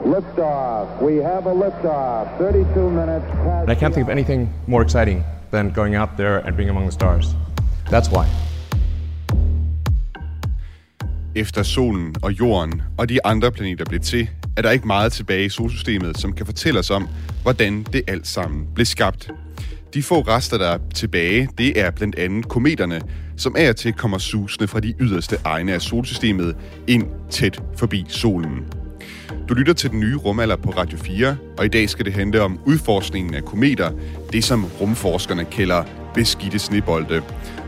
Liftoff. We have a liftoff. 32 minutes past. And I can't think of anything more exciting than going out there and being among the stars. That's why. Efter solen og jorden og de andre planeter blev til, er der ikke meget tilbage i solsystemet, som kan fortælle os om, hvordan det alt sammen blev skabt. De få rester, der er tilbage, det er blandt andet kometerne, som er til kommer susende fra de yderste egne af solsystemet ind tæt forbi solen. Du lytter til den nye rumalder på Radio 4, og i dag skal det handle om udforskningen af kometer, det som rumforskerne kalder beskidte snebolde.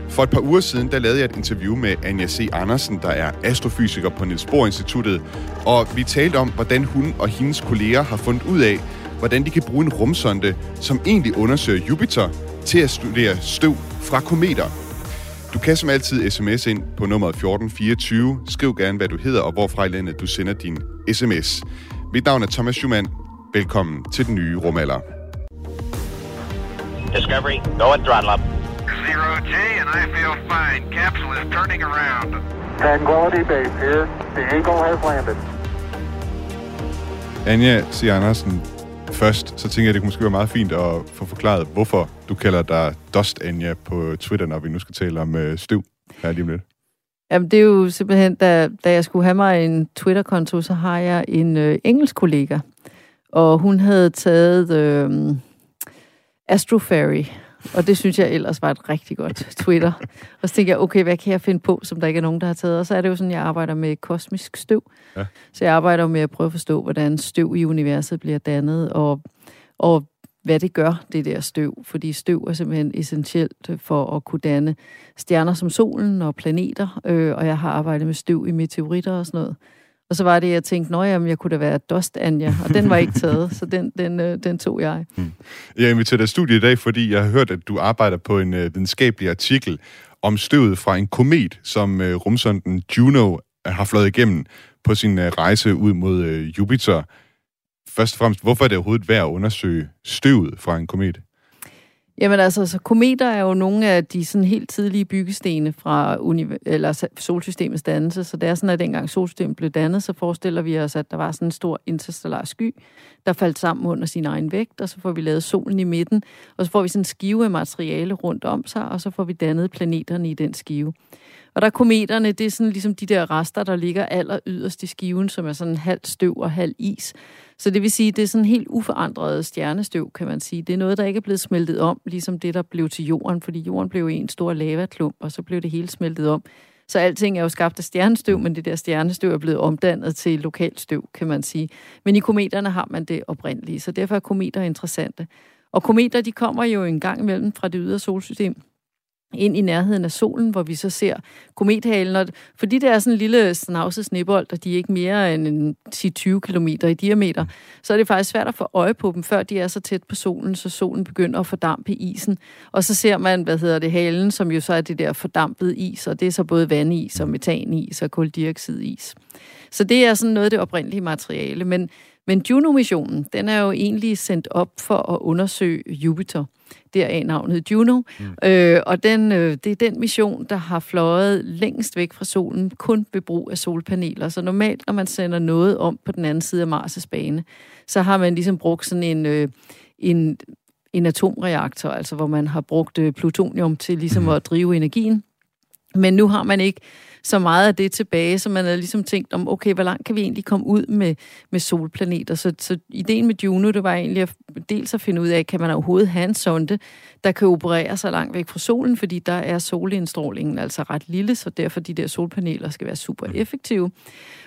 For et par uger siden, der lavede jeg et interview med Anja C. Andersen, der er astrofysiker på Niels Bohr Instituttet, og vi talte om, hvordan hun og hendes kolleger har fundet ud af, hvordan de kan bruge en rumsonde, som egentlig undersøger Jupiter, til at studere støv fra kometer. Du kan som altid sms ind på nummer 1424. Skriv gerne, hvad du hedder og hvorfra i landet du sender din sms. Mit navn er Thomas Schumann. Velkommen til den nye rumalder. Discovery, go and throttle up. Zero G, and I feel fine. Capsule is turning around. Tranquility Base here. The Eagle has landed. Anja C. Andersen, først, så tænker jeg, det kunne måske være meget fint at få forklaret, hvorfor du kalder dig Dust Anja på Twitter, når vi nu skal tale om øh, støv her lige om lidt. Jamen, det er jo simpelthen, da, da jeg skulle have mig en Twitter-konto, så har jeg en øh, engelsk kollega, og hun havde taget øh, Astrofairy, og det synes jeg ellers var et rigtig godt Twitter. Og så tænkte jeg, okay, hvad kan jeg finde på, som der ikke er nogen, der har taget? Og så er det jo sådan, jeg arbejder med kosmisk støv. Ja. Så jeg arbejder med at prøve at forstå, hvordan støv i universet bliver dannet, og, og hvad det gør, det der støv. Fordi støv er simpelthen essentielt for at kunne danne stjerner som solen og planeter. Øh, og jeg har arbejdet med støv i meteoritter og sådan noget. Og så var det, jeg tænkte, nå jamen, jeg kunne da være Dost Anja, og den var ikke taget, så den, den, øh, den tog jeg. Hmm. Jeg inviterer dig studie i dag, fordi jeg har hørt, at du arbejder på en øh, videnskabelig artikel om støvet fra en komet, som øh, rumsonden Juno har fløjet igennem på sin øh, rejse ud mod øh, Jupiter. Først og fremmest, hvorfor er det overhovedet værd at undersøge støvet fra en komet? Jamen altså, så kometer er jo nogle af de sådan helt tidlige byggestene fra univ- eller solsystemets dannelse. Så det er sådan, at dengang solsystemet blev dannet, så forestiller vi os, at der var sådan en stor interstellar sky, der faldt sammen under sin egen vægt, og så får vi lavet solen i midten, og så får vi sådan en skive af materiale rundt om sig, og så får vi dannet planeterne i den skive. Og der er kometerne, det er sådan ligesom de der rester, der ligger aller yderst i skiven, som er sådan halv støv og halv is. Så det vil sige, det er sådan helt uforandret stjernestøv, kan man sige. Det er noget, der ikke er blevet smeltet om, ligesom det, der blev til jorden, fordi jorden blev en stor lavaklump, og så blev det hele smeltet om. Så alting er jo skabt af stjernestøv, men det der stjernestøv er blevet omdannet til lokalt støv, kan man sige. Men i kometerne har man det oprindelige, så derfor er kometer interessante. Og kometer, de kommer jo en gang imellem fra det ydre solsystem ind i nærheden af solen, hvor vi så ser komethalen. Og fordi det er sådan en lille snavset snebold, og de er ikke mere end 10-20 km i diameter, så er det faktisk svært at få øje på dem, før de er så tæt på solen, så solen begynder at fordampe isen. Og så ser man, hvad hedder det, halen, som jo så er det der fordampede is, og det er så både vandis og metanis og koldioxidis. Så det er sådan noget af det oprindelige materiale. Men, men Juno-missionen, den er jo egentlig sendt op for at undersøge Jupiter deraf navnet Juno. Mm. Øh, og den, øh, det er den mission, der har fløjet længst væk fra solen, kun ved brug af solpaneler. Så normalt, når man sender noget om på den anden side af Mars' bane, så har man ligesom brugt sådan en, øh, en, en atomreaktor, altså hvor man har brugt øh, plutonium til ligesom mm. at drive energien. Men nu har man ikke så meget af det tilbage, så man har ligesom tænkt om, okay, hvor langt kan vi egentlig komme ud med, med solplaneter? Så, så ideen med Juno, det var egentlig at, dels at finde ud af, kan man overhovedet have en sonde, der kan operere så langt væk fra solen, fordi der er solindstrålingen altså ret lille, så derfor de der solpaneler skal være super effektive. Og,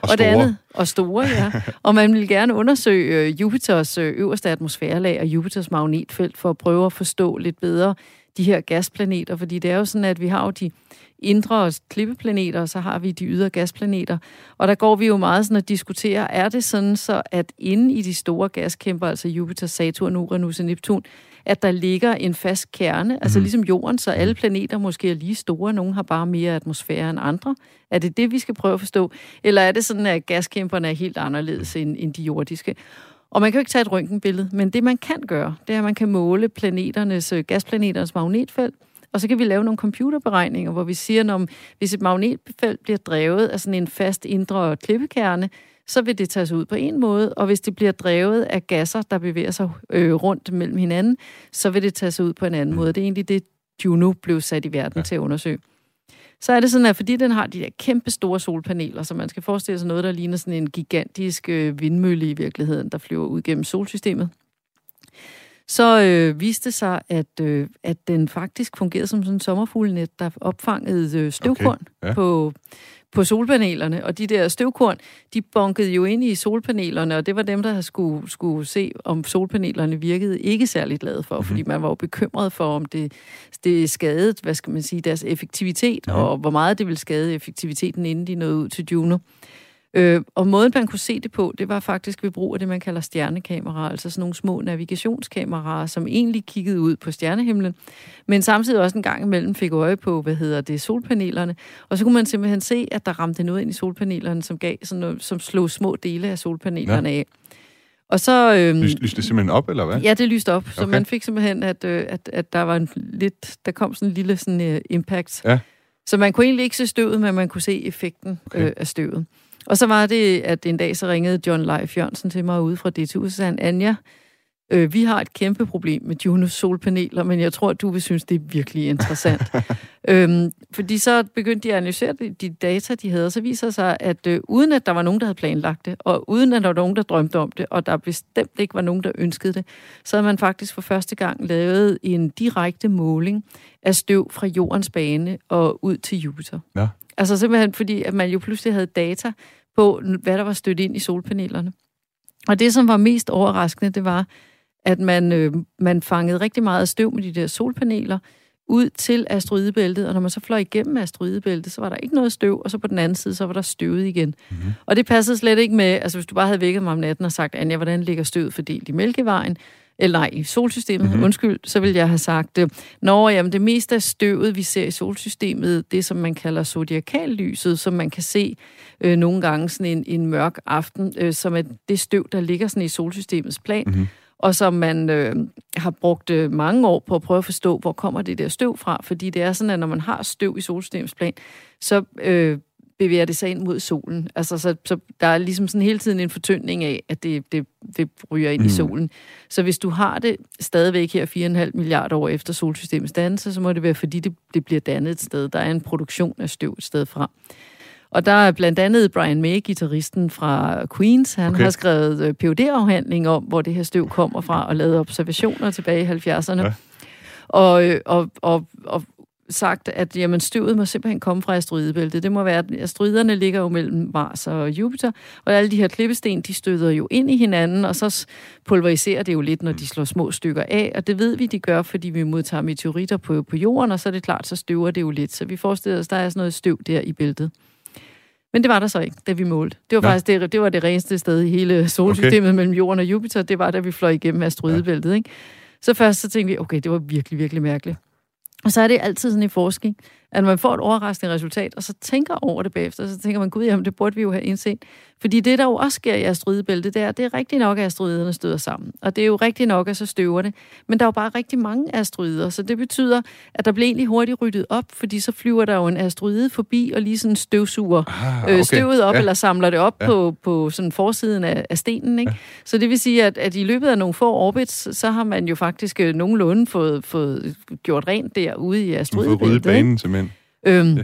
og store. det andet, og store, ja. og man vil gerne undersøge øh, Jupiters øh, øverste atmosfærelag og Jupiters magnetfelt for at prøve at forstå lidt bedre de her gasplaneter, fordi det er jo sådan, at vi har jo de indre klippeplaneter, og så har vi de ydre gasplaneter. Og der går vi jo meget sådan at diskutere, er det sådan så, at inde i de store gaskæmper, altså Jupiter, Saturn, Uranus og Neptun, at der ligger en fast kerne, mm. altså ligesom jorden, så alle planeter måske er lige store, nogle har bare mere atmosfære end andre. Er det det, vi skal prøve at forstå? Eller er det sådan, at gaskæmperne er helt anderledes end, end de jordiske? Og man kan jo ikke tage et røntgenbillede, men det man kan gøre, det er, at man kan måle planeternes, gasplaneternes magnetfelt, og så kan vi lave nogle computerberegninger, hvor vi siger, at hvis et magnetfelt bliver drevet af sådan en fast indre klippekerne, så vil det tage sig ud på en måde, og hvis det bliver drevet af gasser, der bevæger sig øh, rundt mellem hinanden, så vil det tage sig ud på en anden måde. Det er egentlig det, Juno blev sat i verden ja. til at undersøge. Så er det sådan, at fordi den har de der kæmpe store solpaneler, så man skal forestille sig noget, der ligner sådan en gigantisk øh, vindmølle i virkeligheden, der flyver ud gennem solsystemet, så øh, viste sig, at, øh, at den faktisk fungerede som sådan en sommerfuglenet, der opfangede øh, støvkorn okay. ja. på, på solpanelerne. Og de der støvkorn, de bonkede jo ind i solpanelerne, og det var dem, der skulle, skulle se, om solpanelerne virkede ikke særligt glade for, mm-hmm. fordi man var jo bekymret for, om det, det skadede, hvad skal man sige, deres effektivitet, mm-hmm. og hvor meget det ville skade effektiviteten, inden de nåede ud til Juno. Øh, og måden, man kunne se det på, det var faktisk ved brug af det, man kalder stjernekameraer, altså sådan nogle små navigationskameraer, som egentlig kiggede ud på stjernehimlen, men samtidig også en gang imellem fik øje på, hvad hedder det, solpanelerne. Og så kunne man simpelthen se, at der ramte noget ind i solpanelerne, som gav sådan noget, som slog små dele af solpanelerne ja. af. Og så... Øhm, lyste det simpelthen op, eller hvad? Ja, det lyste op. Så okay. man fik simpelthen, at, øh, at, at der var en lidt... Der kom sådan en lille sådan, uh, impact. Ja. Så man kunne egentlig ikke se støvet, men man kunne se effekten okay. øh, af støvet. Og så var det, at en dag så ringede John Leif Jørgensen til mig ude fra DTU, og sagde Anja, øh, vi har et kæmpe problem med Junos solpaneler, men jeg tror, at du vil synes, det er virkelig interessant. øhm, fordi så begyndte de at analysere de, de data, de havde, og så viser sig, at øh, uden at der var nogen, der havde planlagt det, og uden at der var nogen, der drømte om det, og der bestemt ikke var nogen, der ønskede det, så havde man faktisk for første gang lavet en direkte måling af støv fra jordens bane og ud til Jupiter. Ja. Altså simpelthen fordi, at man jo pludselig havde data på, hvad der var stødt ind i solpanelerne. Og det, som var mest overraskende, det var, at man, øh, man fangede rigtig meget støv med de der solpaneler ud til asteroidebæltet, og når man så fløj igennem asteroidebæltet, så var der ikke noget støv, og så på den anden side, så var der støvet igen. Mm-hmm. Og det passede slet ikke med, altså hvis du bare havde vækket mig om natten og sagt, Anja, hvordan ligger støvet fordelt i Mælkevejen, eller nej, i solsystemet, mm-hmm. undskyld, så vil jeg have sagt, når jamen, det meste af støvet, vi ser i solsystemet, det som man kalder zodiakallyset, som man kan se øh, nogle gange sådan en, en mørk aften, øh, som er det støv, der ligger sådan i solsystemets plan, mm-hmm. og som man øh, har brugt øh, mange år på at prøve at forstå, hvor kommer det der støv fra, fordi det er sådan, at når man har støv i solsystemets plan, så øh, bevæger det sig ind mod solen. Altså, så, så der er ligesom sådan hele tiden en fortyndning af, at det, det, det ryger ind mm. i solen. Så hvis du har det stadigvæk her 4,5 milliarder år efter solsystemets dannelse, så må det være, fordi det, det bliver dannet et sted. Der er en produktion af støv et sted fra. Og der er blandt andet Brian May, gitarristen fra Queens, han okay. har skrevet øh, phd afhandling om, hvor det her støv kommer fra, og lavet observationer tilbage i 70'erne. Ja. Og, øh, og, og, og sagt, at jamen, støvet må simpelthen komme fra asteroidebæltet. Det må være, at asteroiderne ligger jo mellem Mars og Jupiter, og alle de her klippesten, de støder jo ind i hinanden, og så pulveriserer det jo lidt, når de slår små stykker af, og det ved vi, de gør, fordi vi modtager meteoritter på, på jorden, og så er det klart, så støver det jo lidt. Så vi forestiller os, der er sådan noget støv der i bæltet. Men det var der så ikke, da vi målte. Det var ja. faktisk det, det, var det reneste sted i hele solsystemet okay. mellem Jorden og Jupiter. Det var, da vi fløj igennem asteroidebæltet. Ja. Ikke? Så først så tænkte vi, okay, det var virkelig, virkelig mærkeligt. Og så er det altid sådan i forskning, at man får et overraskende resultat, og så tænker over det bagefter, så tænker man, gud, jamen det burde vi jo have indset. Fordi det, der jo også sker i asteroidebæltet, det er, det er rigtigt nok, at asteroiderne støder sammen. Og det er jo rigtigt nok, at så støver det. Men der er jo bare rigtig mange asteroider, så det betyder, at der bliver egentlig hurtigt ryddet op, fordi så flyver der jo en asteroide forbi og lige sådan støvsuger ah, okay. øh, støvet op, ja. eller samler det op ja. på, på sådan forsiden af, af stenen. Ikke? Ja. Så det vil sige, at, at i løbet af nogle få orbits, så har man jo faktisk øh, nogenlunde fået, fået gjort rent derude i asteroidebæltet. Fået ryddet banen, simpelthen. Øhm, ja.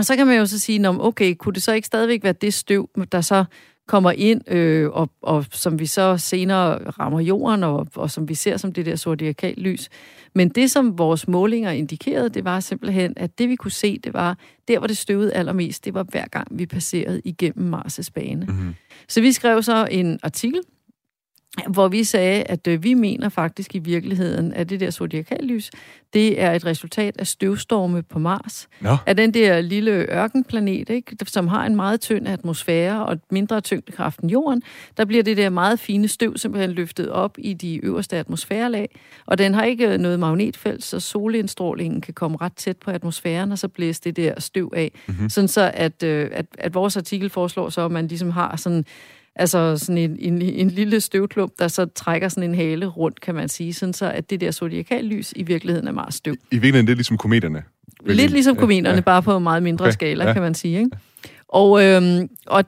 Og så kan man jo så sige, okay, kunne det så ikke stadigvæk være det støv, der så kommer ind, øh, og, og som vi så senere rammer jorden, og, og som vi ser som det der zodiakal lys. Men det, som vores målinger indikerede, det var simpelthen, at det vi kunne se, det var, der hvor det støvede allermest, det var hver gang vi passerede igennem Mars' bane. Mm-hmm. Så vi skrev så en artikel, hvor vi sagde, at øh, vi mener faktisk i virkeligheden, at det der zodiakallys, det er et resultat af støvstorme på Mars. Ja. Af den der lille ørkenplanet, ikke, som har en meget tynd atmosfære og mindre tyngdekraft end Jorden. Der bliver det der meget fine støv simpelthen løftet op i de øverste atmosfærelag, og den har ikke noget magnetfelt, så solindstrålingen kan komme ret tæt på atmosfæren, og så blæser det der støv af. Mm-hmm. Sådan så, at, øh, at, at vores artikel foreslår så, at man ligesom har sådan Altså sådan en, en, en lille støvklump, der så trækker sådan en hale rundt, kan man sige, sådan så at det der zodiakallys i virkeligheden er meget støv. I virkeligheden det er ligesom kometerne? Lidt ligesom kometerne, ja. bare på en meget mindre okay. skala, ja. kan man sige. Ikke? Og, øhm, og,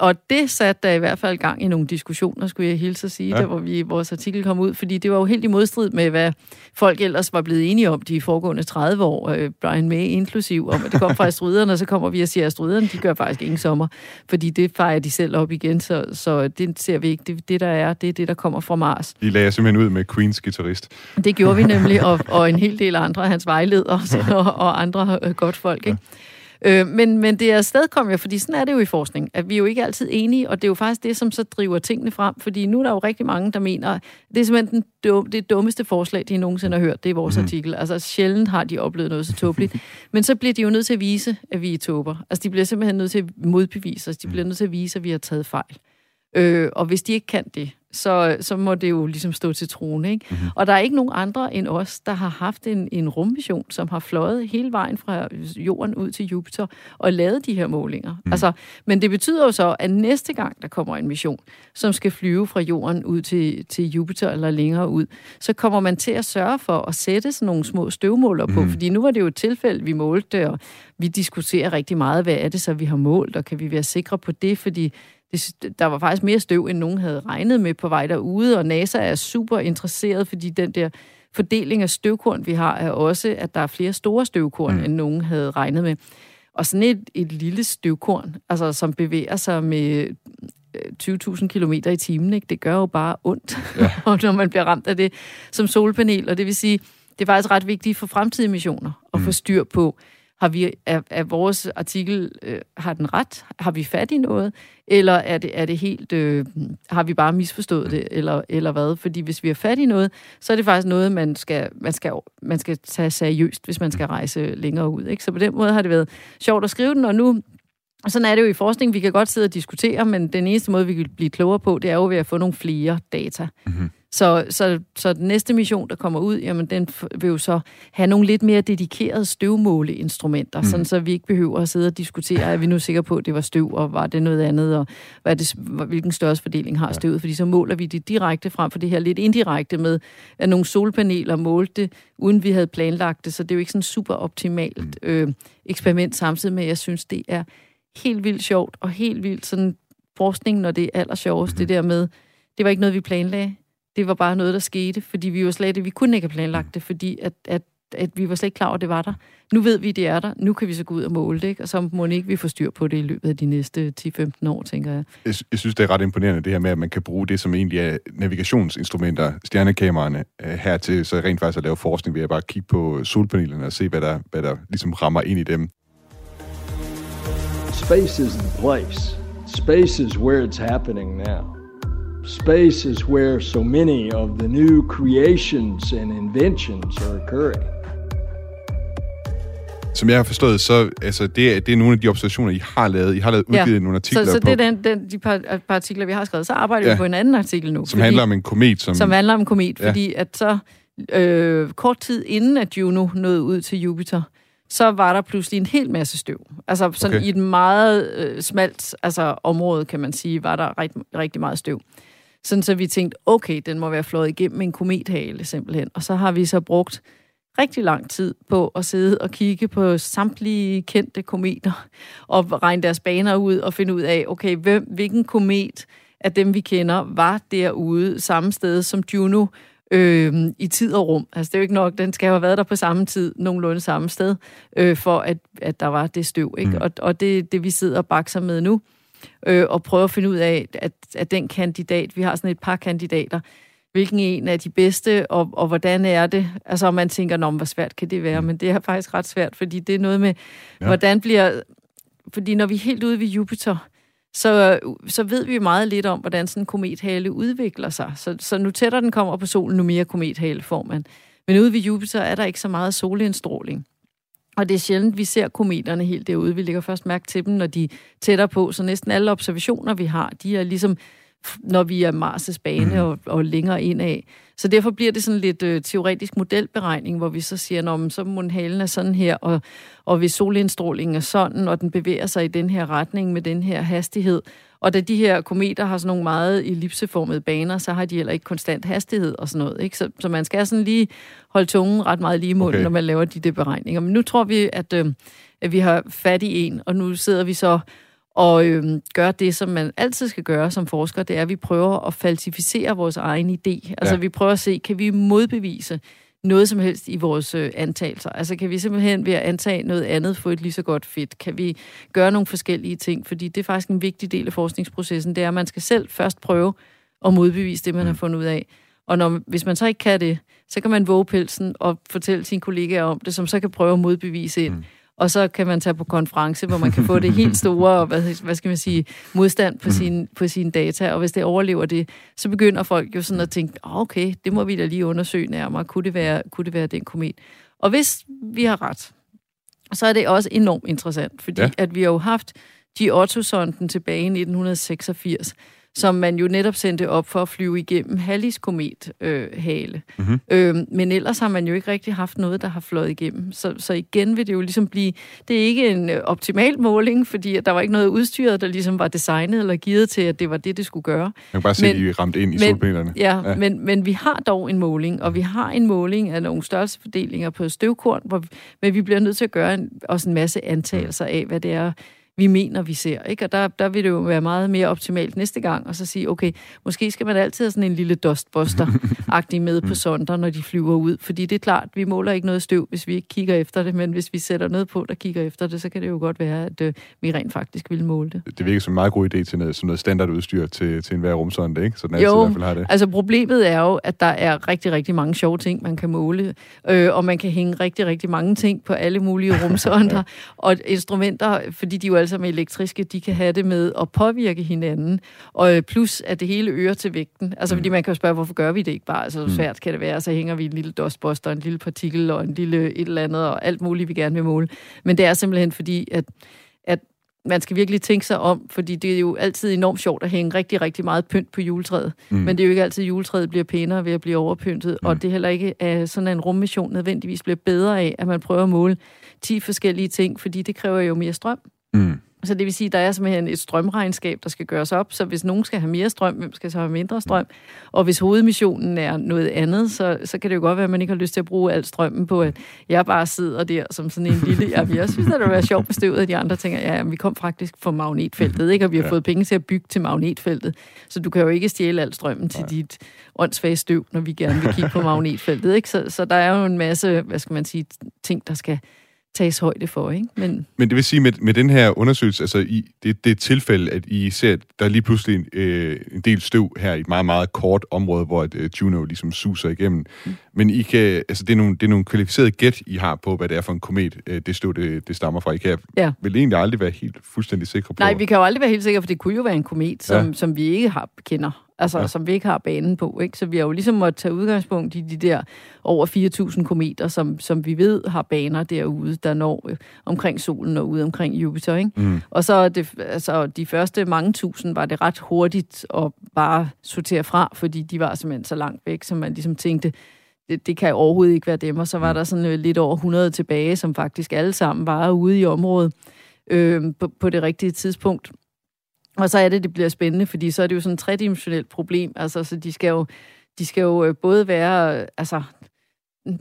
og det satte der i hvert fald gang i nogle diskussioner, skulle jeg hilse at sige, ja. der hvor vi, vores artikel kom ud, fordi det var jo helt i modstrid med, hvad folk ellers var blevet enige om de foregående 30 år, øh, Brian May inklusiv, om at det kom fra astryderne, og så kommer vi og siger, at astryderne, de gør faktisk ingen sommer, fordi det fejrer de selv op igen, så, så det ser vi ikke. Det, det, der er, det er det, der kommer fra Mars. I lagde simpelthen ud med Queens guitarist. Det gjorde vi nemlig, og, og en hel del andre hans vejledere og, og andre øh, godt folk, ikke? Ja. Øh, men, men det er stadig kom jo, fordi sådan er det jo i forskning, at vi er jo ikke altid enige, og det er jo faktisk det, som så driver tingene frem, fordi nu er der jo rigtig mange, der mener, det er simpelthen den dum, det dummeste forslag, de nogensinde har hørt, det er vores mm. artikel. Altså sjældent har de oplevet noget så tåbeligt. men så bliver de jo nødt til at vise, at vi er tåber. Altså de bliver simpelthen nødt til at modbevise os, de bliver nødt til at vise, at vi har taget fejl. Øh, og hvis de ikke kan det, så, så må det jo ligesom stå til trone. Ikke? Mm-hmm. Og der er ikke nogen andre end os, der har haft en, en rummission, som har fløjet hele vejen fra jorden ud til Jupiter og lavet de her målinger. Mm. Altså, men det betyder jo så, at næste gang der kommer en mission, som skal flyve fra jorden ud til, til Jupiter eller længere ud, så kommer man til at sørge for at sætte sådan nogle små støvmåler på. Mm. Fordi nu var det jo et tilfælde, vi målte, og vi diskuterer rigtig meget, hvad er det så, vi har målt, og kan vi være sikre på det, fordi det, der var faktisk mere støv, end nogen havde regnet med på vej derude, og NASA er super interesseret, fordi den der fordeling af støvkorn, vi har, er også, at der er flere store støvkorn, mm. end nogen havde regnet med. Og sådan et, et lille støvkorn, altså, som bevæger sig med 20.000 øh, km i timen, ikke? det gør jo bare ondt, ja. når man bliver ramt af det som solpanel. Og det vil sige, det er faktisk ret vigtigt for fremtidige missioner at mm. få styr på, har vi, er, er vores artikel, øh, har den ret? Har vi fat i noget? Eller er det, er det helt, øh, har vi bare misforstået det, eller, eller hvad? Fordi hvis vi har fat i noget, så er det faktisk noget, man skal, man skal, man skal tage seriøst, hvis man skal rejse længere ud. Ikke? Så på den måde har det været sjovt at skrive den, og nu sådan er det jo i forskning. Vi kan godt sidde og diskutere, men den eneste måde, vi kan blive klogere på, det er jo ved at få nogle flere data. Mm-hmm. Så, så, så den næste mission, der kommer ud, jamen den vil jo så have nogle lidt mere dedikerede støvmåleinstrumenter, mm. sådan så vi ikke behøver at sidde og diskutere, er vi nu sikre på, at det var støv, og var det noget andet, og hvad det, hvilken størrelse fordeling har støvet, fordi så måler vi det direkte frem for det her lidt indirekte med, at nogle solpaneler målte det, uden vi havde planlagt det, så det er jo ikke sådan super optimalt mm. øh, eksperiment, samtidig med, at jeg synes, det er helt vildt sjovt, og helt vildt sådan forskning, når det er allersjovest, mm. det der med, det var ikke noget, vi planlagde det var bare noget, der skete, fordi vi var slet vi kunne ikke have planlagt det, fordi at, at, at vi var slet ikke klar over, at det var der. Nu ved vi, det er der. Nu kan vi så gå ud og måle det, ikke? og så må ikke vi få styr på det i løbet af de næste 10-15 år, tænker jeg. jeg. Jeg synes, det er ret imponerende, det her med, at man kan bruge det, som egentlig er navigationsinstrumenter, stjernekameraerne, øh, her til så rent faktisk at lave forskning ved at bare kigge på solpanelerne og se, hvad der, hvad der ligesom rammer ind i dem. Space is the place. Space is where it's happening now. Space is where so many of the new creations and inventions are occurring. Som jeg har forstået, så altså, det, er, det er nogle af de observationer, I har lavet. I har lavet udgivet ja. nogle artikler Så, så på... det er den, den, de par, par artikler, vi har skrevet. Så arbejder ja. vi på en anden artikel nu. Som fordi, handler om en komet. Som, som handler om en komet, ja. fordi at så øh, kort tid inden, at Juno nåede ud til Jupiter, så var der pludselig en hel masse støv. Altså sådan okay. i et meget øh, smalt altså, område, kan man sige, var der rigt, rigtig meget støv. Sådan så vi tænkte, okay, den må være flået igennem en komethale simpelthen. Og så har vi så brugt rigtig lang tid på at sidde og kigge på samtlige kendte kometer og regne deres baner ud og finde ud af, okay, hvem, hvilken komet af dem, vi kender, var derude samme sted som Juno øh, i tid og rum. Altså det er jo ikke nok, den skal have været der på samme tid, nogenlunde samme sted, øh, for at, at der var det støv. Ikke? Mm. Og, og det det, vi sidder og bakser med nu øh, og prøve at finde ud af, at, at den kandidat, vi har sådan et par kandidater, hvilken en er de bedste, og, og hvordan er det? Altså, om man tænker, Nå, hvor svært kan det være? Mm. Men det er faktisk ret svært, fordi det er noget med, ja. hvordan bliver... Fordi når vi er helt ude ved Jupiter, så, så ved vi meget lidt om, hvordan sådan en komethale udvikler sig. Så, så nu tættere den kommer på solen, nu mere komethale får man. Men ude ved Jupiter er der ikke så meget solindstråling. Og det er sjældent, vi ser kometerne helt derude. Vi lægger først mærke til dem, når de er tættere på. Så næsten alle observationer, vi har, de er ligesom, når vi er Mars' bane mm. og, og længere indad. Så derfor bliver det sådan lidt øh, teoretisk modelberegning, hvor vi så siger, at så må halen er sådan her, og, og hvis solindstrålingen er sådan, og den bevæger sig i den her retning med den her hastighed, og da de her kometer har sådan nogle meget ellipseformede baner, så har de heller ikke konstant hastighed og sådan noget. Ikke? Så, så man skal sådan lige holde tungen ret meget lige i munden, okay. når man laver de der beregninger. Men nu tror vi, at, øh, at vi har fat i en, og nu sidder vi så og øhm, gøre det, som man altid skal gøre som forsker, det er, at vi prøver at falsificere vores egen idé. Altså Ja. vi prøver at se, kan vi modbevise noget som helst i vores øh, antagelser? Altså kan vi simpelthen ved at antage noget andet få et lige så godt fedt? Kan vi gøre nogle forskellige ting? Fordi det er faktisk en vigtig del af forskningsprocessen, det er, at man skal selv først prøve at modbevise det, man har fundet ud af. Og når, hvis man så ikke kan det, så kan man våge pelsen og fortælle sine kollegaer om det, som så kan prøve at modbevise ind. Mm. Og så kan man tage på konference, hvor man kan få det helt store, hvad, hvad skal man sige, modstand på, sin, på sine data. Og hvis det overlever det, så begynder folk jo sådan at tænke, oh, okay, det må vi da lige undersøge nærmere. Kunne det være, kunne det være den komet? Og hvis vi har ret, så er det også enormt interessant, fordi Ja. ja. at vi har jo haft G. Otto-sonden tilbage i 1986, som man jo netop sendte op for at flyve igennem Hallis komet øh, hale. Mm-hmm. Øh, men ellers har man jo ikke rigtig haft noget, der har fløjet igennem. Så, så igen vil det jo ligesom blive, det er ikke en øh, optimal måling, fordi der var ikke noget udstyret, der ligesom var designet eller givet til, at det var det, det skulle gøre. Man kan bare se, Men- at I ramt ind i men- solpanelerne. Ja, Ja. ja. Men, men vi har dog en måling, og vi har en måling af nogle størrelsefordelinger på støvkorn, hvor, men vi bliver nødt til at gøre en, også en masse antagelser af, hvad det er, vi mener, vi ser. Ikke? Og der, der vil det jo være meget mere optimalt næste gang, og så sige, okay, måske skal man altid have sådan en lille dustbuster-agtig med på sonder, når de flyver ud. Fordi det er klart, vi måler ikke noget støv, hvis vi ikke kigger efter det, men hvis vi sætter noget på, der kigger efter det, så kan det jo godt være, at øh, vi rent faktisk vil måle det. Det virker som en meget god idé til noget, som noget standardudstyr til, til enhver rumsonde, ikke? Så den altid i Jo, hvert fald har det. altså problemet er jo, at der er rigtig, rigtig mange sjove ting, man kan måle, øh, og man kan hænge rigtig, rigtig mange ting på alle mulige rumsonder, og instrumenter, fordi de jo sammen er elektriske, de kan have det med at påvirke hinanden, og øh, plus at det hele øger til vægten. Altså fordi man kan jo spørge, hvorfor gør vi det ikke bare? Altså hvor svært kan det være? Så hænger vi en lille dustbuster, en lille partikel og en lille et eller andet, og alt muligt, vi gerne vil måle. Men det er simpelthen fordi, at, at man skal virkelig tænke sig om, fordi det er jo altid enormt sjovt at hænge rigtig, rigtig meget pynt på juletræet. Mm. Men det er jo ikke altid, at juletræet bliver pænere ved at blive overpyntet, mm. og det er heller ikke, at sådan en rummission nødvendigvis bliver bedre af, at man prøver at måle 10 forskellige ting, fordi det kræver jo mere strøm. Mm. Så det vil sige, at der er simpelthen et strømregnskab, der skal gøres op, så hvis nogen skal have mere strøm, hvem skal så have mindre strøm? Og hvis hovedmissionen er noget andet, så, så kan det jo godt være, at man ikke har lyst til at bruge al strømmen på, at jeg bare sidder der som sådan en lille... Jamen, jeg synes, at det vil være sjovt bestøvet, at de andre tænker, ja, jamen, vi kom faktisk fra magnetfeltet, ikke? og vi har ja. fået penge til at bygge til magnetfeltet. Så du kan jo ikke stjæle al strømmen til dit åndssvage støv, når vi gerne vil kigge på magnetfeltet. Ikke? Så, så der er jo en masse, hvad skal man sige, ting, der skal tages højde for. Ikke? Men Men det vil sige, med, med den her undersøgelse, altså i, det, det er et tilfælde, at I ser, at der er lige pludselig en, øh, en del støv her i et meget, meget kort område, hvor at, øh, Juno ligesom suser igennem. Mm. Men I kan, altså, det, er nogle, det er nogle kvalificerede gæt, I har på, hvad det er for en komet, øh, det støv, det, det stammer fra. I kan Ja. vel egentlig aldrig være helt fuldstændig sikre på. nej, vi kan jo aldrig være helt sikre, for det kunne jo være en komet, som, ja. som vi ikke har kender. Altså, Ja. som vi ikke har banen på. Ikke? Så vi har jo ligesom måttet tage udgangspunkt i de der over 4.000 kometer, som, som vi ved har baner derude, der når øh, omkring solen og ude omkring Jupiter. Ikke? Mm. Og så det, altså, de første mange tusind var det ret hurtigt at bare sortere fra, fordi de var simpelthen så langt væk, som man ligesom tænkte, det, det kan overhovedet ikke være dem. Og så var der sådan øh, lidt over 100 tilbage, som faktisk alle sammen var ude i området øh, på, på det rigtige tidspunkt. Og så er det, det bliver spændende, fordi så er det jo sådan et tredimensionelt problem. Altså, så de skal jo, de skal jo øh, både være, altså,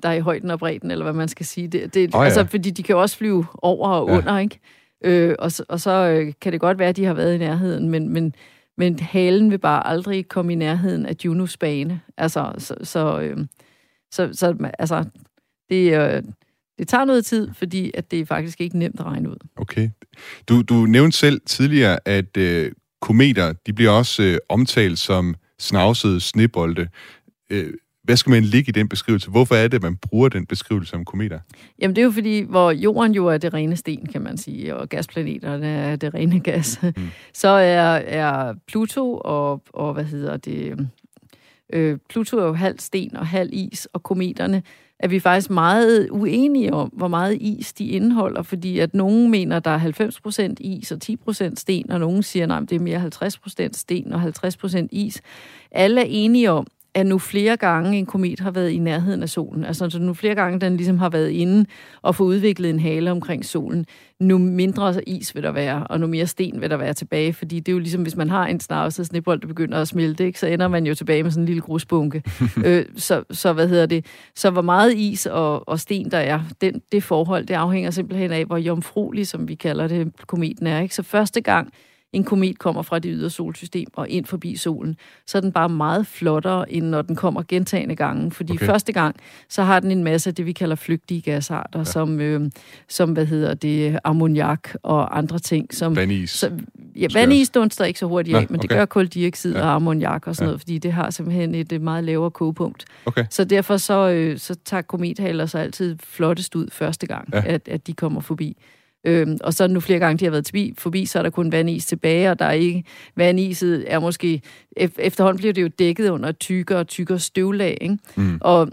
der er i højden og bredden, eller hvad man skal sige. Det, det, oh, ja. Altså, fordi de kan jo også flyve over og Ja. under, ikke? Øh, og, så- og så øh, kan det godt være, at de har været i nærheden, men, men, men halen vil bare aldrig komme i nærheden af Junos bane. Altså, så, så, øh, så, så altså, det, øh, det tager noget tid, fordi at det er faktisk ikke nemt at regne ud. Okay. Du, du nævnte selv tidligere, at øh, kometer, de bliver også øh, omtalt som snavsede snebolde. Øh, hvad skal man ligge i den beskrivelse? Hvorfor er det, at man bruger den beskrivelse om kometer? Jamen det er jo fordi, hvor jorden jo er det rene sten, kan man sige, og gasplaneterne er det rene gas, mm. så er, er Pluto og, og hvad hedder det, øh, Pluto er jo halv sten og halv is, og kometerne er vi faktisk meget uenige om, hvor meget is de indeholder, fordi at nogen mener, der er 90% is og 10% sten, og nogen siger, nej, det er mere 50% sten og 50% is. Alle er enige om, at nu flere gange en komet har været i nærheden af solen, altså så nu flere gange den ligesom har været inde og få udviklet en hale omkring solen, nu mindre is vil der være, og nu mere sten vil der være tilbage, fordi det er jo ligesom, hvis man har en snavset snebold, der begynder at smelte, ikke, så ender man jo tilbage med sådan en lille grusbunke. øh, så, så hvad hedder det? Så hvor meget is og, og sten der er, den, det forhold, det afhænger simpelthen af, hvor jomfruelig, som vi kalder det, kometen er. Ikke? Så første gang, en komet kommer fra det ydre solsystem og ind forbi solen, så er den bare meget flottere, end når den kommer gentagende gange. Fordi okay. første gang, så har den en masse af det, vi kalder flygtige gasarter, ja. som, øh, som, hvad hedder det, ammoniak og andre ting. Som, Vandis. Så, ja, vandis dunster ikke så hurtigt af, Nå, men okay. det gør koldioxid Ja. og ammoniak og sådan Ja. noget, fordi det har simpelthen et øh, meget lavere kogepunkt. Okay. Så derfor så, øh, så tager komethaler så altid flottest ud første gang, ja. at, at de kommer forbi. Øhm, og så nu flere gange, de har været forbi, forbi, så er der kun vandis tilbage, og der er ikke... Vandiset er måske... ef- Efterhånden bliver det jo dækket under tykkere og tykkere støvlag, ikke? Mm. Og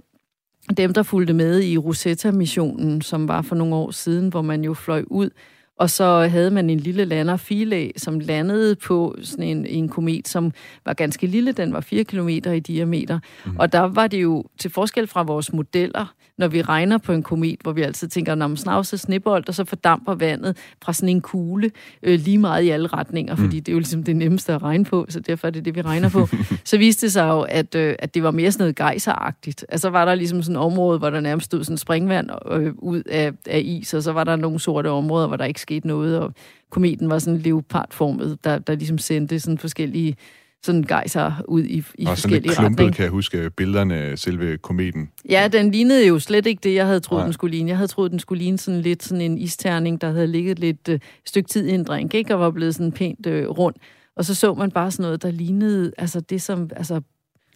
dem, der fulgte med i Rosetta-missionen, som var for nogle år siden, hvor man jo fløj ud, og så havde man en lille lander, Philae, som landede på sådan en, en komet, som var ganske lille. Den var 4 km i diameter. Mm. Og der var det jo til forskel fra vores modeller, når vi regner på en komet, hvor vi altid tænker, når man snavser snebold, og så fordamper vandet fra sådan en kugle øh, lige meget i alle retninger, mm. fordi det er jo ligesom det nemmeste at regne på, så derfor er det det, vi regner på. så viste det sig jo, at, øh, at det var mere sådan noget gejseragtigt. Altså var der ligesom sådan et område, hvor der nærmest stod sådan springvand øh, ud af, af is, og så var der nogle sorte områder, hvor der ikke skete noget, og kometen var sådan leopardformet, der, der ligesom sendte sådan forskellige sådan gejser ud i, i Og sådan forskellige lidt klumpet, retninger. kan jeg huske, billederne af selve kometen. Ja, den lignede jo slet ikke det, jeg havde troet, Nej. den skulle ligne. Jeg havde troet, den skulle ligne sådan lidt sådan en isterning, der havde ligget lidt øh, stykke tid i en drink, ikke? Og var blevet sådan pænt øh, rund. Og så så man bare sådan noget, der lignede, altså det som, altså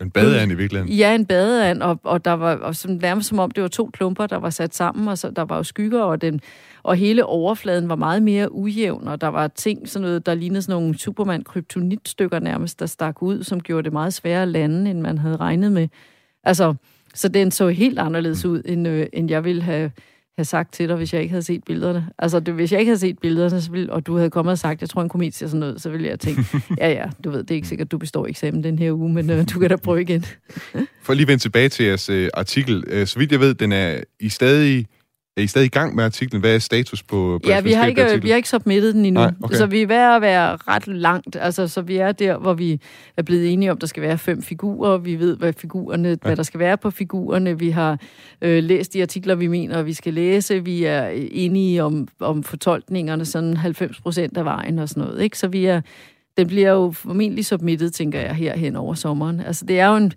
en badeand i virkeligheden. Ja, en badeand, og, og der var og som, nærmest som om, det var to klumper, der var sat sammen, og så, der var jo skygger, og, den, og hele overfladen var meget mere ujævn, og der var ting, sådan noget, der lignede sådan nogle Superman-kryptonitstykker nærmest, der stak ud, som gjorde det meget sværere at lande, end man havde regnet med. Altså, så den så helt anderledes ud, end, øh, end jeg ville have, have sagt til dig, hvis jeg ikke havde set billederne. Altså, det, hvis jeg ikke havde set billederne, så ville, og du havde kommet og sagt, jeg tror, en komedie ser sådan ud, så ville jeg tænke, ja, ja, du ved, det er ikke sikkert, du består eksamen den her uge, men øh, du kan da prøve igen. For at lige vende tilbage til jeres øh, artikel. Øh, så vidt jeg ved, den er I stadig, er I stadig i gang med artiklen. Hvad er status på, på Ja, vi har, ikke, vi har ikke submittet den endnu, Nej, okay. så vi er ved at være ret langt. Altså, så vi er der, hvor vi er blevet enige om, der skal være fem figurer. Vi ved, hvad, figurerne, ja. hvad der skal være på figurerne. Vi har øh, læst de artikler, vi mener, vi skal læse. Vi er enige om, om fortolkningerne sådan 90 procent af vejen og sådan noget. Ikke? Så vi er, den bliver jo formentlig submittet, tænker jeg, her hen over sommeren. Altså, det er jo en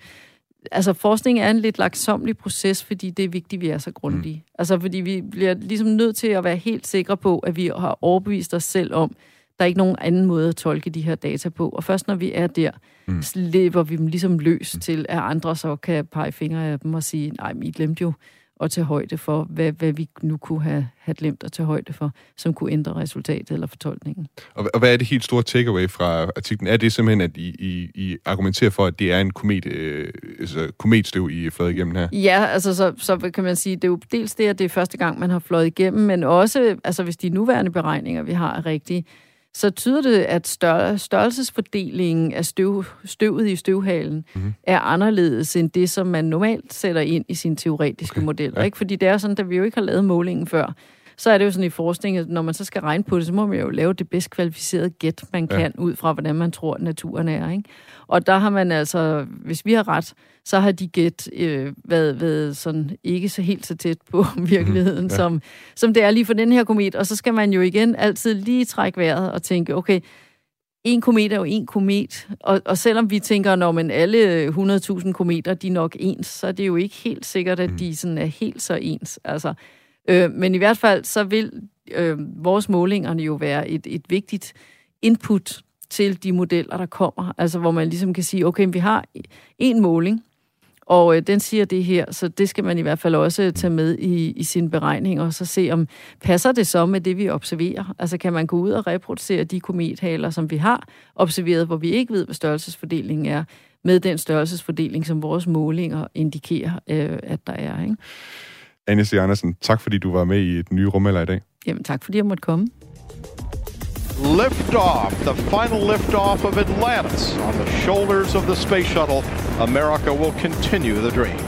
altså forskning er en lidt langsomlig proces, fordi det er vigtigt, at vi er så grundige. Mm. Altså fordi vi bliver ligesom nødt til at være helt sikre på, at vi har overbevist os selv om, der er ikke nogen anden måde at tolke de her data på. Og først når vi er der, mm. slipper vi dem ligesom løs mm. til, at andre så kan pege fingre af dem og sige, nej, men I glemte jo at tage højde for, hvad, hvad vi nu kunne have, have glemt at tage højde for, som kunne ændre resultatet eller fortolkningen. Og, og hvad er det helt store takeaway fra artiklen? Er det simpelthen, at I, I, I argumenterer for, at det er en komet, øh, altså kometstøv, I fløjet igennem her? Ja, altså så, så kan man sige, det er jo dels det, at det er første gang, man har fløjet igennem, men også, altså hvis de nuværende beregninger, vi har, er rigtige, så tyder det, at stør, størrelsesfordelingen af støv, støvet i støvhalen mm-hmm. er anderledes end det, som man normalt sætter ind i sine teoretiske okay. modeller. Ja. Ikke? Fordi det er sådan, at vi jo ikke har lavet målingen før, så er det jo sådan i forskning, at når man så skal regne på det, så må man jo lave det bedst kvalificerede gæt, man Ja. kan, ud fra hvordan man tror, at naturen er. Ikke? Og der har man altså, hvis vi har ret, så har de gæt øh, været, været sådan ikke så helt så tæt på virkeligheden, Ja. ja. som, som det er lige for den her komet. Og så skal man jo igen altid lige trække vejret og tænke, okay, en komet er jo en komet, og, og selvom vi tænker, når man alle 100.000 kometer, de er nok ens, så er det jo ikke helt sikkert, at de sådan er helt så ens. Altså, øh, men i hvert fald, så vil øh, vores målingerne jo være et, et vigtigt input til de modeller, der kommer. Altså, hvor man ligesom kan sige, okay, vi har en måling, og øh, den siger det her, så det skal man i hvert fald også tage med i, i sine beregninger, og så se om, passer det så med det, vi observerer? Altså kan man gå ud og reproducere de komethaler, som vi har observeret, hvor vi ikke ved, hvad størrelsesfordelingen er, med den størrelsesfordeling, som vores målinger indikerer, øh, at der er. Ikke? Anne C. Andersen, tak fordi du var med i et nye rumalder i dag. Jamen tak, fordi jeg måtte komme. Liftoff, the final liftoff of Atlantis on the shoulders of the space shuttle. America will continue the dream.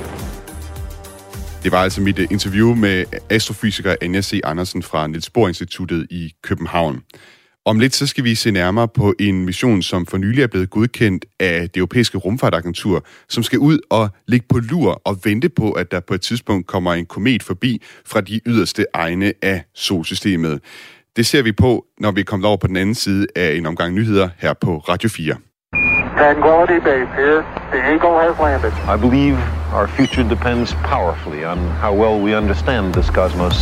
Det var altså mit øh, interview med astrofysiker Anja C. Andersen fra Niels Bohr Instituttet i København. Om lidt så skal vi se nærmere på en mission, som for nylig er blevet godkendt af det europæiske rumfartagentur, som skal ud og ligge på lur og vente på, at der på et tidspunkt kommer en komet forbi fra de yderste egne af solsystemet. Det ser vi på, når vi kommer over på den anden side af en omgang nyheder her på Radio 4. Tranquility Base here. The Eagle has landed. I believe our future depends powerfully on how well we understand this cosmos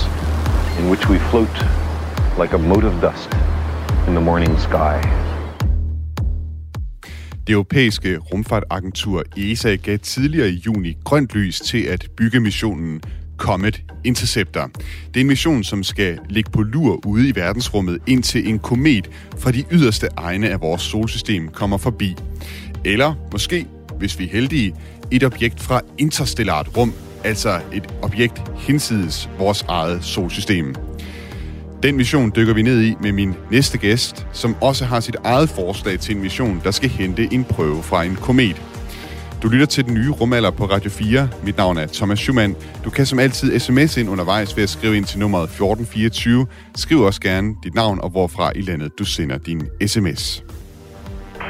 in which we float like a mote of dust in the morning sky. Det europæiske rumfartagentur ESA gav tidligere i juni grønt lys til at bygge missionen Comet Interceptor. Det er en mission, som skal ligge på lur ude i verdensrummet, indtil en komet fra de yderste egne af vores solsystem kommer forbi. Eller måske, hvis vi er heldige, et objekt fra interstellart rum, altså et objekt hinsides vores eget solsystem. Den mission dykker vi ned i med min næste gæst, som også har sit eget forslag til en mission, der skal hente en prøve fra en komet. Du lytter til den nye rumalder på Radio 4. Mit navn er Thomas Schumann. Du kan som altid sms ind undervejs ved at skrive ind til nummeret 1424. Skriv også gerne dit navn og hvorfra i landet du sender din sms.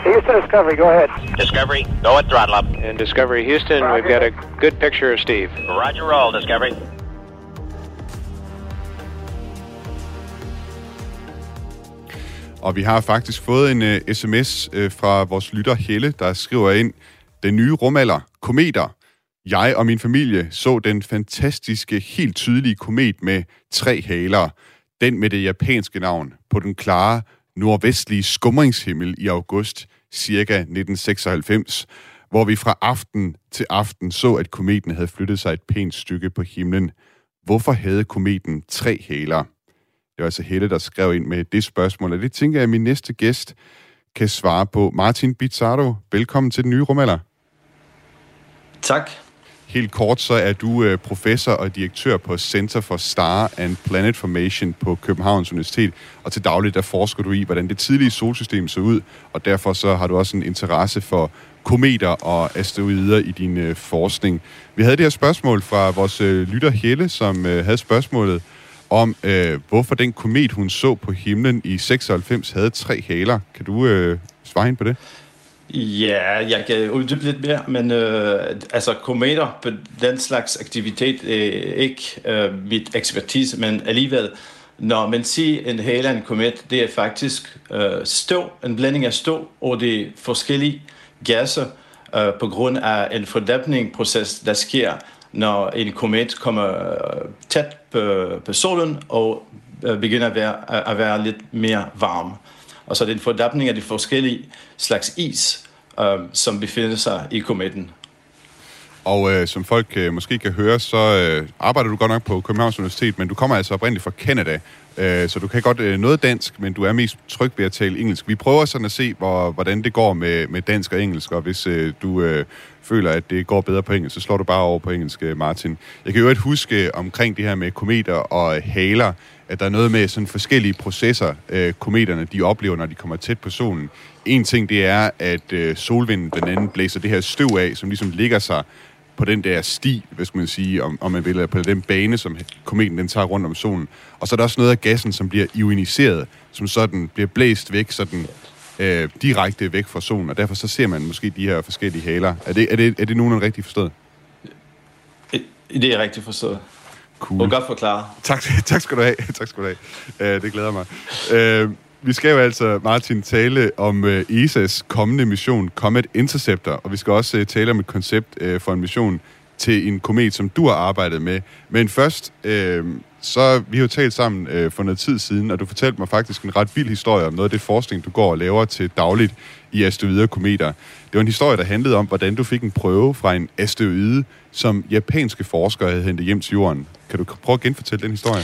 Houston Discovery, go ahead. Discovery, go at throttle up. And Discovery Houston, we've got a good picture of Steve. Roger roll, Discovery. Og vi har faktisk fået en øh, uh, sms uh, øh, fra vores lytter Helle, der skriver ind, den nye rumalder, kometer. Jeg og min familie så den fantastiske, helt tydelige komet med tre haler. Den med det japanske navn på den klare nordvestlige skumringshimmel i august cirka 1996, hvor vi fra aften til aften så, at kometen havde flyttet sig et pænt stykke på himlen. Hvorfor havde kometen tre haler? Det var altså Helle, der skrev ind med det spørgsmål, og det tænker jeg, at min næste gæst kan svare på. Martin Bizzardo, velkommen til den nye rumalder. Tak. Helt kort, så er du øh, professor og direktør på Center for Star and Planet Formation på Københavns Universitet, og til dagligt der forsker du i, hvordan det tidlige solsystem så ud, og derfor så har du også en interesse for kometer og asteroider i din øh, forskning. Vi havde det her spørgsmål fra vores øh, lytter Helle, som havde spørgsmålet om, øh, hvorfor den komet, hun så på himlen i 96, havde tre haler. Kan du øh, svare ind på det? Ja, jeg kan uddybe lidt mere, men øh, altså kometer på den slags aktivitet er ikke øh, mit ekspertise, men alligevel, når man siger en hale af en komet, det er faktisk øh, støv, en blanding af støv og de forskellige gasser øh, på grund af en fordampningsproces, der sker, når en komet kommer øh, tæt på, på solen og øh, begynder at være, at være lidt mere varm. Og så er det en fordampning af de forskellige slags is, øh, som befinder sig i kometen. Og øh, som folk øh, måske kan høre, så øh, arbejder du godt nok på Københavns Universitet, men du kommer altså oprindeligt fra Canada, øh, så du kan godt øh, noget dansk, men du er mest tryg ved at tale engelsk. Vi prøver sådan at se, hvor, hvordan det går med, med dansk og engelsk, og hvis øh, du øh, føler, at det går bedre på engelsk, så slår du bare over på engelsk, øh, Martin. Jeg kan jo ikke huske øh, omkring det her med kometer og haler, at der er noget med sådan forskellige processer, øh, kometerne de oplever, når de kommer tæt på solen. En ting, det er, at øh, solvinden blandt andet blæser det her støv af, som ligesom ligger sig på den der sti, hvad skal man sige, om, om man vil, på den bane, som kometen den tager rundt om solen. Og så er der også noget af gassen, som bliver ioniseret, som sådan bliver blæst væk, sådan øh, direkte væk fra solen, og derfor så ser man måske de her forskellige haler. Er det, er det, er det nogenlunde rigtigt forstået? Det er rigtigt forstået. Cool. Og godt forklaret. Tak, tak skal du have. tak skal du have. Uh, det glæder mig. Uh, vi skal jo altså, Martin, tale om øh, ESA's kommende mission, Comet Interceptor, og vi skal også øh, tale om et koncept øh, for en mission til en komet, som du har arbejdet med. Men først, øh, så vi har jo talt sammen øh, for noget tid siden, og du fortalte mig faktisk en ret vild historie om noget af det forskning, du går og laver til dagligt i asteroider og kometer. Det var en historie, der handlede om, hvordan du fik en prøve fra en asteroide, som japanske forskere havde hentet hjem til jorden. Kan du prøve at genfortælle den historie?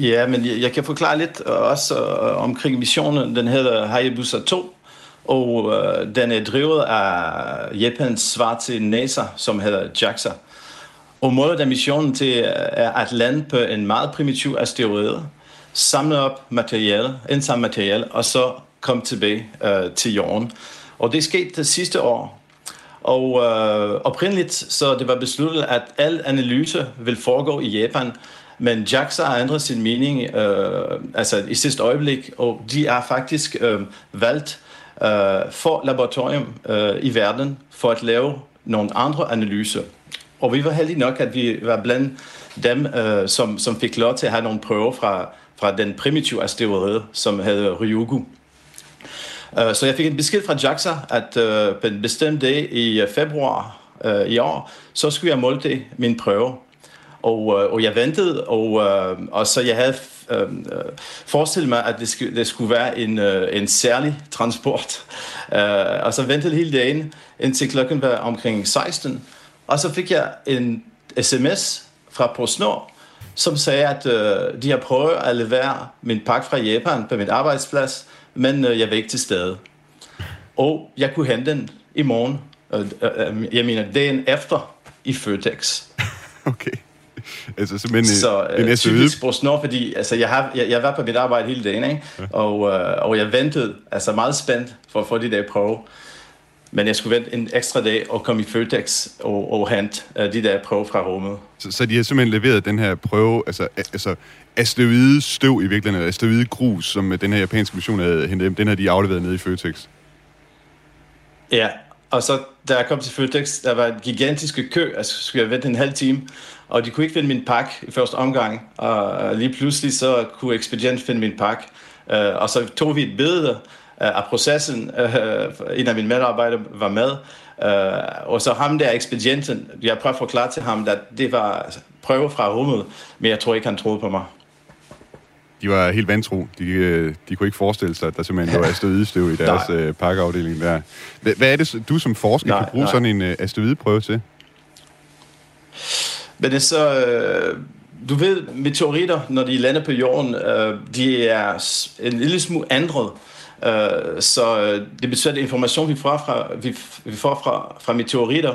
Ja, men jeg, jeg kan forklare lidt øh, også uh, omkring missionen. Den hedder Hayabusa 2, og uh, den er drevet af Japans svar til NASA, som hedder JAXA. Og målet af missionen til er at lande på en meget primitiv asteroide, samle op materiale, indsamle materiale, og så komme tilbage øh, til jorden. Og det skete det sidste år. Og øh, oprindeligt så det var besluttet, at al analyse vil foregå i Japan, men JAXA har ændret sin mening øh, altså i sidste øjeblik, og de er faktisk øh, valgt øh, for laboratorium øh, i verden for at lave nogle andre analyser. Og vi var heldige nok, at vi var blandt dem, øh, som, som fik lov til at have nogle prøver fra, fra den primitive asteroide, som hedder Ryugu. Øh, så jeg fik en besked fra JAXA, at øh, på en bestemt dag i øh, februar i år, så skulle jeg måle min prøve. Og, øh, og jeg ventede, og, øh, og så jeg havde øh, øh forestillet mig, at det skulle, det skulle være en, øh, en særlig transport. Uh, og så ventede hele dagen, indtil klokken var omkring 16. Og så fik jeg en sms fra PostNord, som sagde, at øh, de har prøvet at levere min pakke fra Japan på min arbejdsplads, men øh, jeg var ikke til stede. Og jeg kunne hente den i morgen, øh, øh, jeg mener dagen efter, i Føtex. Okay. Altså simpelthen så, en, en typisk PostNord, fordi altså, jeg, har, jeg, jeg var på mit arbejde hele dagen, ikke? Ja. Og, uh, og jeg ventede altså meget spændt for at få de der prøve. Men jeg skulle vente en ekstra dag og komme i Føtex og, og hente uh, de der prøve fra rummet. Så, så de har simpelthen leveret den her prøve, altså, altså asteroide støv i virkeligheden, eller asteroide grus, som den her japanske mission havde hentet hjem, den har de afleveret nede i Føtex. Ja, og så da jeg kom til Føtex, der var en gigantisk kø, altså skulle jeg vente en halv time, og de kunne ikke finde min pakke i første omgang, og lige pludselig så kunne ekspedient finde min pakke, øh, og så tog vi et billede af processen. Øh, en af mine medarbejdere var med. Øh, og så ham der ekspedienten, jeg prøvede at forklare til ham, at det var altså, prøve fra rummet, men jeg tror ikke, han troede på mig. De var helt vantro. De, de kunne ikke forestille sig, at der simpelthen var asteroidestøv i deres uh, pakkeafdeling der. Hvad er det, du som forsker nej, kan bruge nej. sådan en uh, asteroideprøve til? Men det er så... Uh, du ved, meteoritter, når de lander på jorden, de er en lille smule ændret. Uh, så det betyder, at information, vi får fra, vi, vi får fra, fra meteoritter,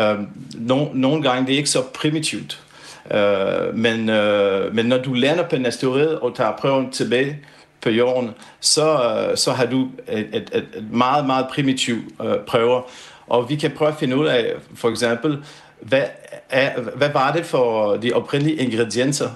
uh, no, nogle gange det er ikke så primitivt. Øh, men, øh, men når du lander på en asteroide og tager prøven tilbage på jorden, så, øh, så har du et, et, et meget, meget primitiv øh, prøver. Og vi kan prøve at finde ud af, for eksempel, hvad, er, hvad var det for de oprindelige ingredienser,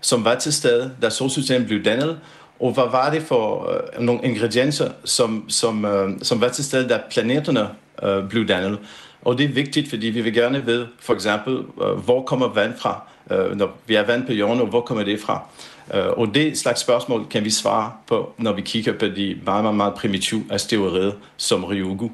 som var til stede, da solsystemet blev dannet, og hvad var det for øh, nogle ingredienser, som, som, øh, som var til stede, da planeterne øh, blev dannet. Og det er vigtigt, fordi vi vil gerne vide, for eksempel, øh, hvor kommer vand fra, øh, når vi har vand på jorden, og hvor kommer det fra? Øh, og det slags spørgsmål kan vi svare på, når vi kigger på de meget, meget, meget primitive asteroider som Ryugu.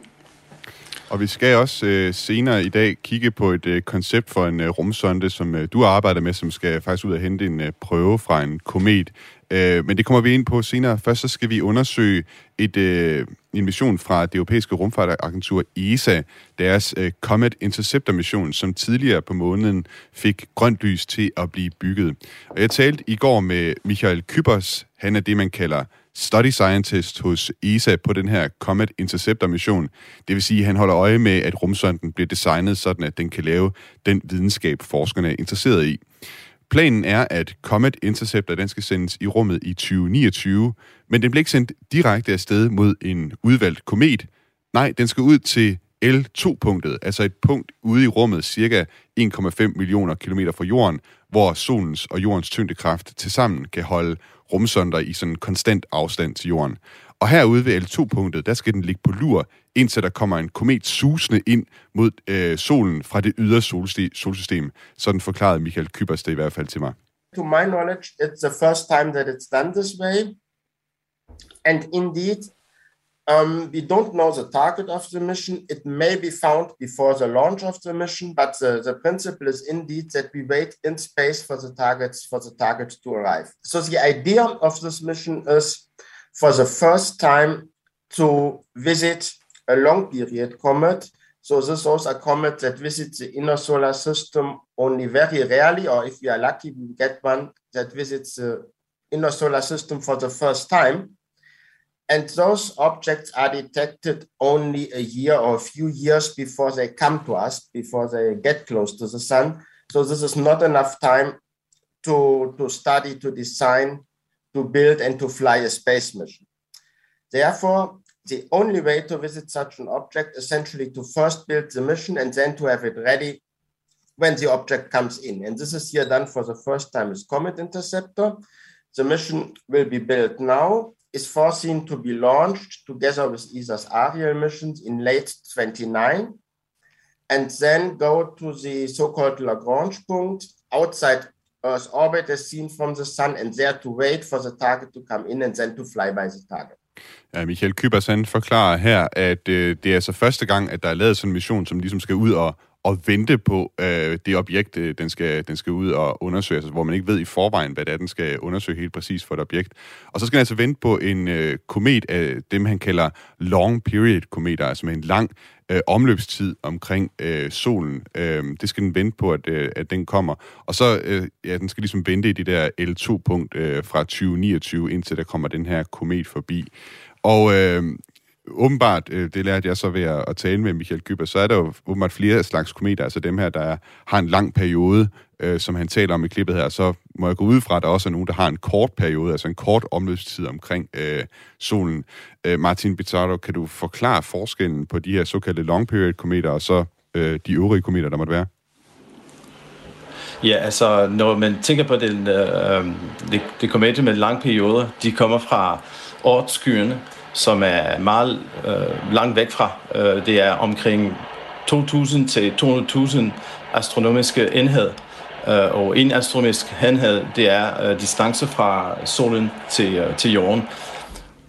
Og vi skal også øh, senere i dag kigge på et øh, koncept for en øh, rumsonde, som øh, du arbejder med, som skal faktisk ud og hente en øh, prøve fra en komet. Øh, men det kommer vi ind på senere. Først så skal vi undersøge et, øh, en mission fra det europæiske rumfartagentur ESA, deres øh, Comet Interceptor-mission, som tidligere på måneden fik grønt lys til at blive bygget. Og jeg talte i går med Michael Kybers. Han er det, man kalder study scientist hos ESA på den her Comet Interceptor-mission. Det vil sige, at han holder øje med, at rumsonden bliver designet sådan, at den kan lave den videnskab, forskerne er interesseret i. Planen er, at Comet Interceptor den skal sendes i rummet i 2029, men den bliver ikke sendt direkte afsted mod en udvalgt komet. Nej, den skal ud til L2-punktet, altså et punkt ude i rummet cirka 1,5 millioner kilometer fra jorden, hvor solens og jordens tyngdekraft tilsammen kan holde rumsonder i sådan konstant afstand til jorden. Og herude ved L2-punktet, der skal den ligge på lur, indtil der kommer en komet susende ind mod øh, solen fra det ydre solsystem. Sådan forklarede Michael Kybers det i hvert fald til mig. To my knowledge, it's the first time that it's done this way. And indeed, um, we don't know the target of the mission. It may be found before the launch of the mission, but the, the principle is indeed that we wait in space for the targets for the target to arrive. So the idea of this mission is for the first time to visit a long period comet. So this is also a comet that visits the inner solar system only very rarely, or if we are lucky, we get one that visits the inner solar system for the first time. And those objects are detected only a year or a few years before they come to us, before they get close to the sun. So this is not enough time to, to study, to design, to build and to fly a space mission. Therefore, the only way to visit such an object essentially to first build the mission and then to have it ready when the object comes in. And this is here done for the first time with Comet Interceptor. The mission will be built now, is foreseen to be launched together with ESA's Ariel missions in late 29, and then go to the so-called Lagrange point outside Earth's orbit as seen from the sun, and there to wait for the target to come in and then to fly by the target. Ja, Michael Kybers han forklarer her, at øh, det er altså første gang, at der er lavet sådan en mission, som ligesom skal ud og, og vente på øh, det objekt, øh, den, skal, den skal ud og undersøge, altså, hvor man ikke ved i forvejen, hvad det er, den skal undersøge helt præcis for et objekt. Og så skal den altså vente på en øh, komet af dem, han kalder long period kometer, altså med en lang øh, omløbstid omkring øh, solen. Øh, det skal den vente på, at, øh, at den kommer. Og så, øh, ja, den skal ligesom vente i det der L2-punkt øh, fra 2029, indtil der kommer den her komet forbi. Og øh, åbenbart, øh, det lærte jeg så ved at, at tale med Michael Kyber, så er der jo åbenbart flere slags kometer, altså dem her, der har en lang periode, øh, som han taler om i klippet her, så må jeg gå ud fra, at der også er nogen, der har en kort periode, altså en kort omløbstid omkring øh, solen. Øh, Martin Bizzarro, kan du forklare forskellen på de her såkaldte long period kometer, og så øh, de øvrige kometer, der måtte være? Ja, altså når man tænker på den, øh, det, det kometer med lange perioder, de kommer fra ortskyerne, som er meget øh, langt væk fra. Øh, det er omkring 2.000 til 200.000 astronomiske enheder. Øh, og en astronomisk enhed, det er øh, distance fra solen til, øh, til jorden.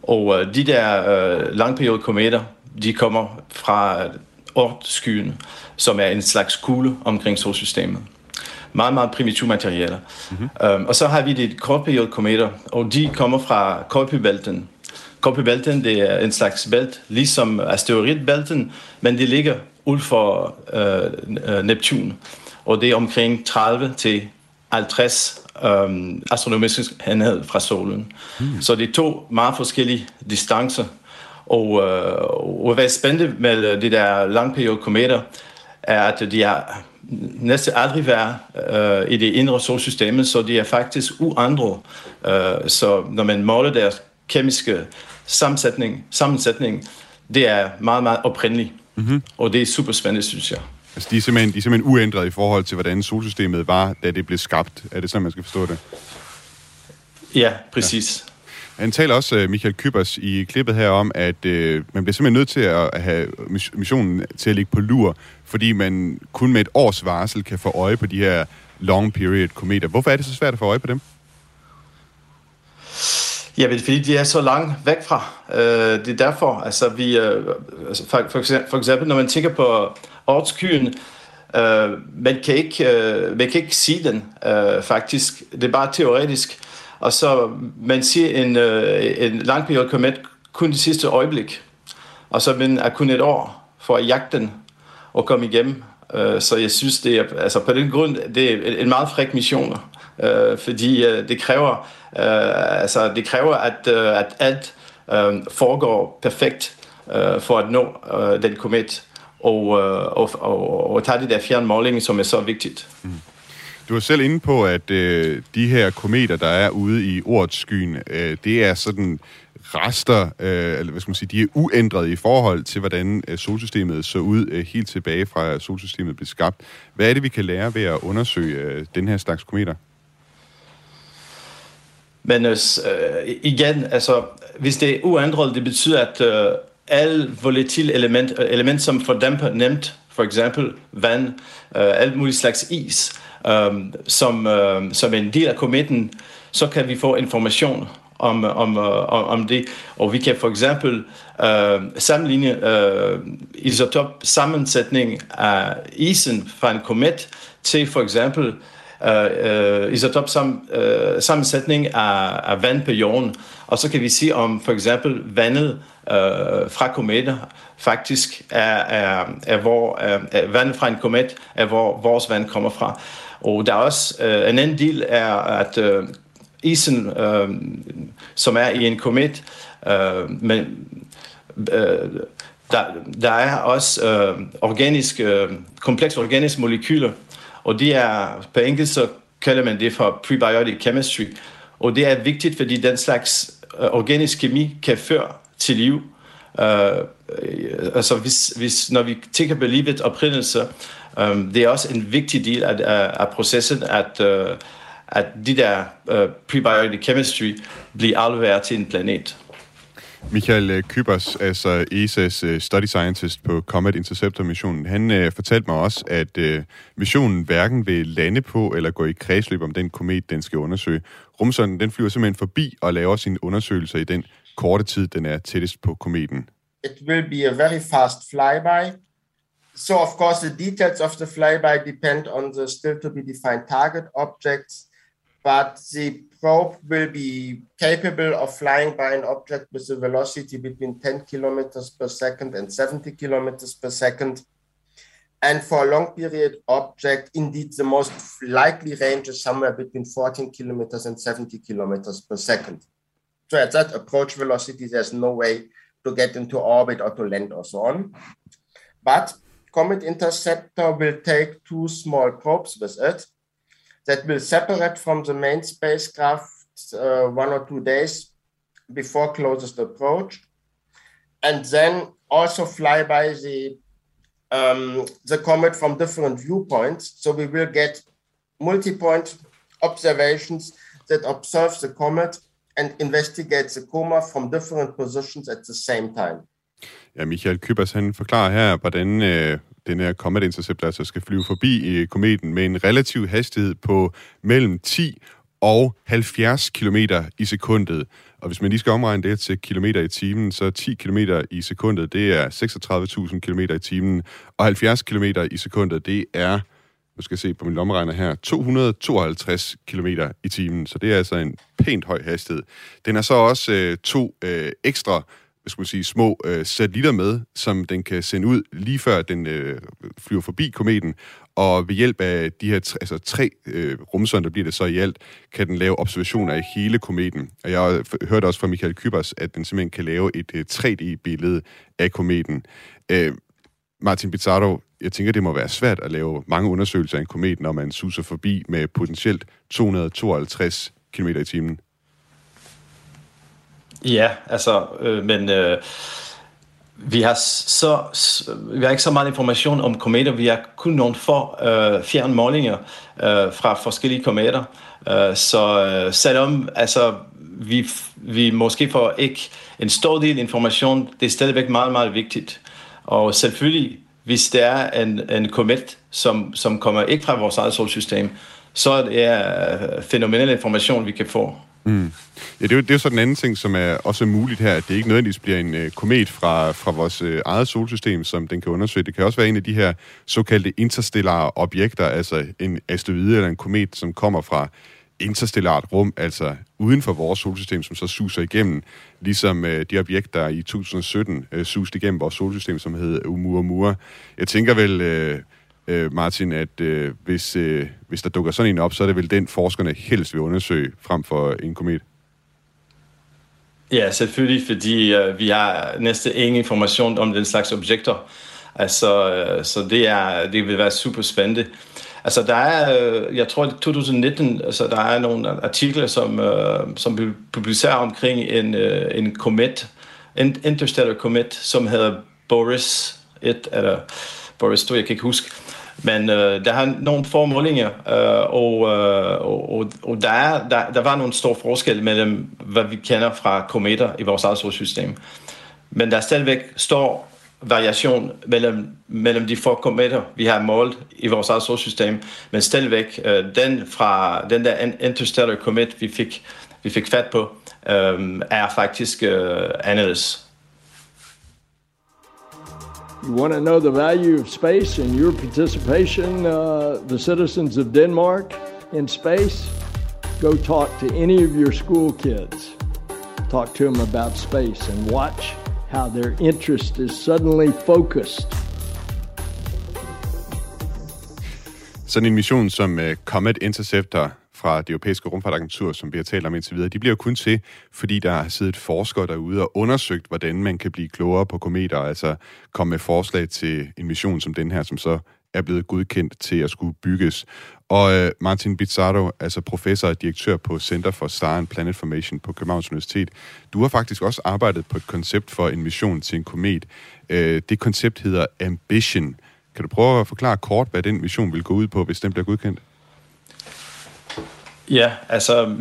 Og øh, de der øh, langperiode kometer, de kommer fra Oort-skyen, som er en slags kugle omkring solsystemet. Meget, meget primitive materialer. Mm-hmm. Um, og så har vi de kortperiode kometer, og de kommer fra Kolpebælten, Kolpebælten det er en slags bælt, ligesom asteroidbælten, men det ligger ud for øh, Neptun, og det er omkring 30 til 50 øhm, astronomiske enhed fra solen. Mm. Så det er to meget forskellige distancer. Og, øh, og hvad er spændende med de der langperiode kometer, er, at de er næsten aldrig været øh, i det indre solsystemet, så de er faktisk uandret. Øh, så når man måler deres kemiske sammensætning, sammensætning det er meget, meget oprindeligt. Mm-hmm. Og det er super spændende, synes jeg. Altså, de er, simpelthen, de er simpelthen uændret i forhold til, hvordan solsystemet var, da det blev skabt. Er det sådan, man skal forstå det? Ja, præcis. Ja. Han taler også, øh, Michael Kybers, i klippet her om, at øh, man bliver simpelthen nødt til at have missionen til at ligge på lur, fordi man kun med et års varsel kan få øje på de her long period kometer. Hvorfor er det så svært at få øje på dem? Ja, men fordi de er så langt væk fra. Øh, det er derfor, altså vi, øh, altså for, for, eksempel, for eksempel når man tænker på Ortskyen, øh, man, kan ikke, øh, man kan ikke sige den øh, faktisk. Det er bare teoretisk. Og så man siger en, øh, en lang periode komet kun det sidste øjeblik. Og så men er kun et år for at jagte den og komme igennem. Øh, så jeg synes, det er, altså på den grund, det er en meget fræk mission, øh, fordi øh, det kræver øh, altså, det kræver, at, øh, at alt øh, foregår perfekt øh, for at nå øh, den komet og, øh, og, og, og tage det der fjernmåling, som er så vigtigt. Mm. Du er selv inde på, at øh, de her kometer, der er ude i ordskyen, øh, det er sådan rester, øh, eller hvad skal man sige, de er uændrede i forhold til, hvordan øh, solsystemet så ud øh, helt tilbage fra solsystemet blev skabt. Hvad er det, vi kan lære ved at undersøge øh, den her slags kometer? Men øh, øh, igen, altså, hvis det er uændret, det betyder, at øh, alle volatile element, øh, element som fordamper nemt, for eksempel vand, øh, alt muligt slags is, øh, som, øh, som en del af kometen, så kan vi få information om, om, om, om det. Og vi kan for eksempel øh, sammenligne øh, isotop sammensætning af isen fra en komet til for eksempel uh, isotop sam, uh, sammensætning af, af vand på jorden. Og så kan vi se om for eksempel vandet uh, fra kometer faktisk er, er, er hvor er, vandet fra en komet er hvor vores vand kommer fra. Og der er også uh, en anden del er at uh, isen uh, som er i en komet uh, men uh, der, der er også uh, organisk, uh, komplekse organiske molekyler, og det er, på engelsk så kalder man det for prebiotic chemistry. Og det er vigtigt, fordi den slags øh, organisk kemi kan føre til liv. Uh, altså hvis, hvis, når vi tænker på livets oprindelse, um, det er også en vigtig del af, af, af processen, at, uh, at de der uh, prebiotic chemistry bliver afleveret til en planet. Michael øh, Kybers, altså ESA's øh, study scientist på Comet Interceptor-missionen, han øh, fortalte mig også, at øh, missionen hverken vil lande på eller gå i kredsløb om den komet, den skal undersøge. Rumsonden den flyver simpelthen forbi og laver sine undersøgelser i den korte tid, den er tættest på kometen. It will be a very fast flyby. So of course the details of the flyby depend on the still to be defined target objects, but the probe will be capable of flying by an object with a velocity between 10 kilometers per second and 70 kilometers per second. And for a long period object, indeed, the most likely range is somewhere between 14 kilometers and 70 kilometers per second. So at that approach velocity, there's no way to get into orbit or to land or so on. But Comet Interceptor will take two small probes with it that will separate from the main spacecraft uh, one or two days before closest approach, and then also fly by the um, the comet from different viewpoints. So we will get multi-point observations that observe the comet and investigate the coma from different positions at the same time. Ja, Michael Kybers, han forklarer her, hvordan øh, den her Comet Interceptor altså skal flyve forbi øh, kometen med en relativ hastighed på mellem 10 og 70 km i sekundet. Og hvis man lige skal omregne det til kilometer i timen, så 10 km i sekundet, det er 36.000 km i timen, og 70 km i sekundet, det er, nu skal jeg se på min lommeregner her, 252 km i timen. Så det er altså en pænt høj hastighed. Den er så også øh, to øh, ekstra hvad skal man sige, små øh, satellitter med, som den kan sende ud lige før den øh, flyver forbi kometen, og ved hjælp af de her tre, altså tre øh, rumsonder, bliver det så i alt, kan den lave observationer af hele kometen. Og jeg hørte også fra Michael Kybers, at den simpelthen kan lave et øh, 3D-billede af kometen. Øh, Martin Pizarro, jeg tænker, det må være svært at lave mange undersøgelser af en komet, når man suser forbi med potentielt 252 km i timen. Ja, altså, øh, men øh, vi har så vi har ikke så meget information om kometer. Vi har kun nogle få øh, fjernmålinger øh, fra forskellige kometer. Øh, så øh, selvom altså, vi, vi måske får ikke en stor del information, det er stadigvæk meget, meget vigtigt. Og selvfølgelig, hvis det er en, en komet, som, som kommer ikke fra vores eget solsystem, så er det øh, fænomenal information, vi kan få. Mm. Ja, det er, jo, det er jo så den anden ting, som er også er muligt her, at det ikke nødvendigvis bliver en øh, komet fra, fra vores øh, eget solsystem, som den kan undersøge. Det kan også være en af de her såkaldte interstellare objekter, altså en asteroide eller en komet, som kommer fra interstellart rum, altså uden for vores solsystem, som så suser igennem, ligesom øh, de objekter, der i 2017 øh, suste igennem vores solsystem, som hed Oumuamua. Jeg tænker vel... Øh, øh, Martin, at øh, hvis, øh, hvis der dukker sådan en op, så er det vel den, forskerne helst vil undersøge frem for en komet? Ja, selvfølgelig, fordi øh, vi har næsten ingen information om den slags objekter. Altså, øh, så det, er, det vil være super spændende. Altså, der er, øh, jeg tror, i 2019, altså, der er nogle artikler, som, øh, som blev publiceret omkring en, øh, en komet, en interstellar komet, som hedder Boris 1, eller Boris 2, jeg kan ikke huske. Men øh, der har nogle få målinger, øh, og, øh, og, og der, er, der, der var nogle store forskelle mellem, hvad vi kender fra kometer i vores eget solsystem. Men der er stadigvæk stor variation mellem, mellem de få kometer, vi har målt i vores eget solsystem, men stadigvæk øh, den fra den der interstellar komet, vi fik, vi fik fat på, øh, er faktisk øh, anderledes. You want to know the value of space and your participation, uh, the citizens of Denmark, in space? Go talk to any of your school kids. Talk to them about space and watch how their interest is suddenly focused. Sådan en mission som uh, Comet Interceptor fra det europæiske rumfartagentur, som vi har talt om indtil videre, de bliver kun til, fordi der har siddet forskere derude og undersøgt, hvordan man kan blive klogere på kometer, altså komme med forslag til en mission som den her, som så er blevet godkendt til at skulle bygges. Og øh, Martin Bizzardo, altså professor og direktør på Center for Star and Planet Formation på Københavns Universitet, du har faktisk også arbejdet på et koncept for en mission til en komet. Øh, det koncept hedder Ambition. Kan du prøve at forklare kort, hvad den mission vil gå ud på, hvis den bliver godkendt? Ja, altså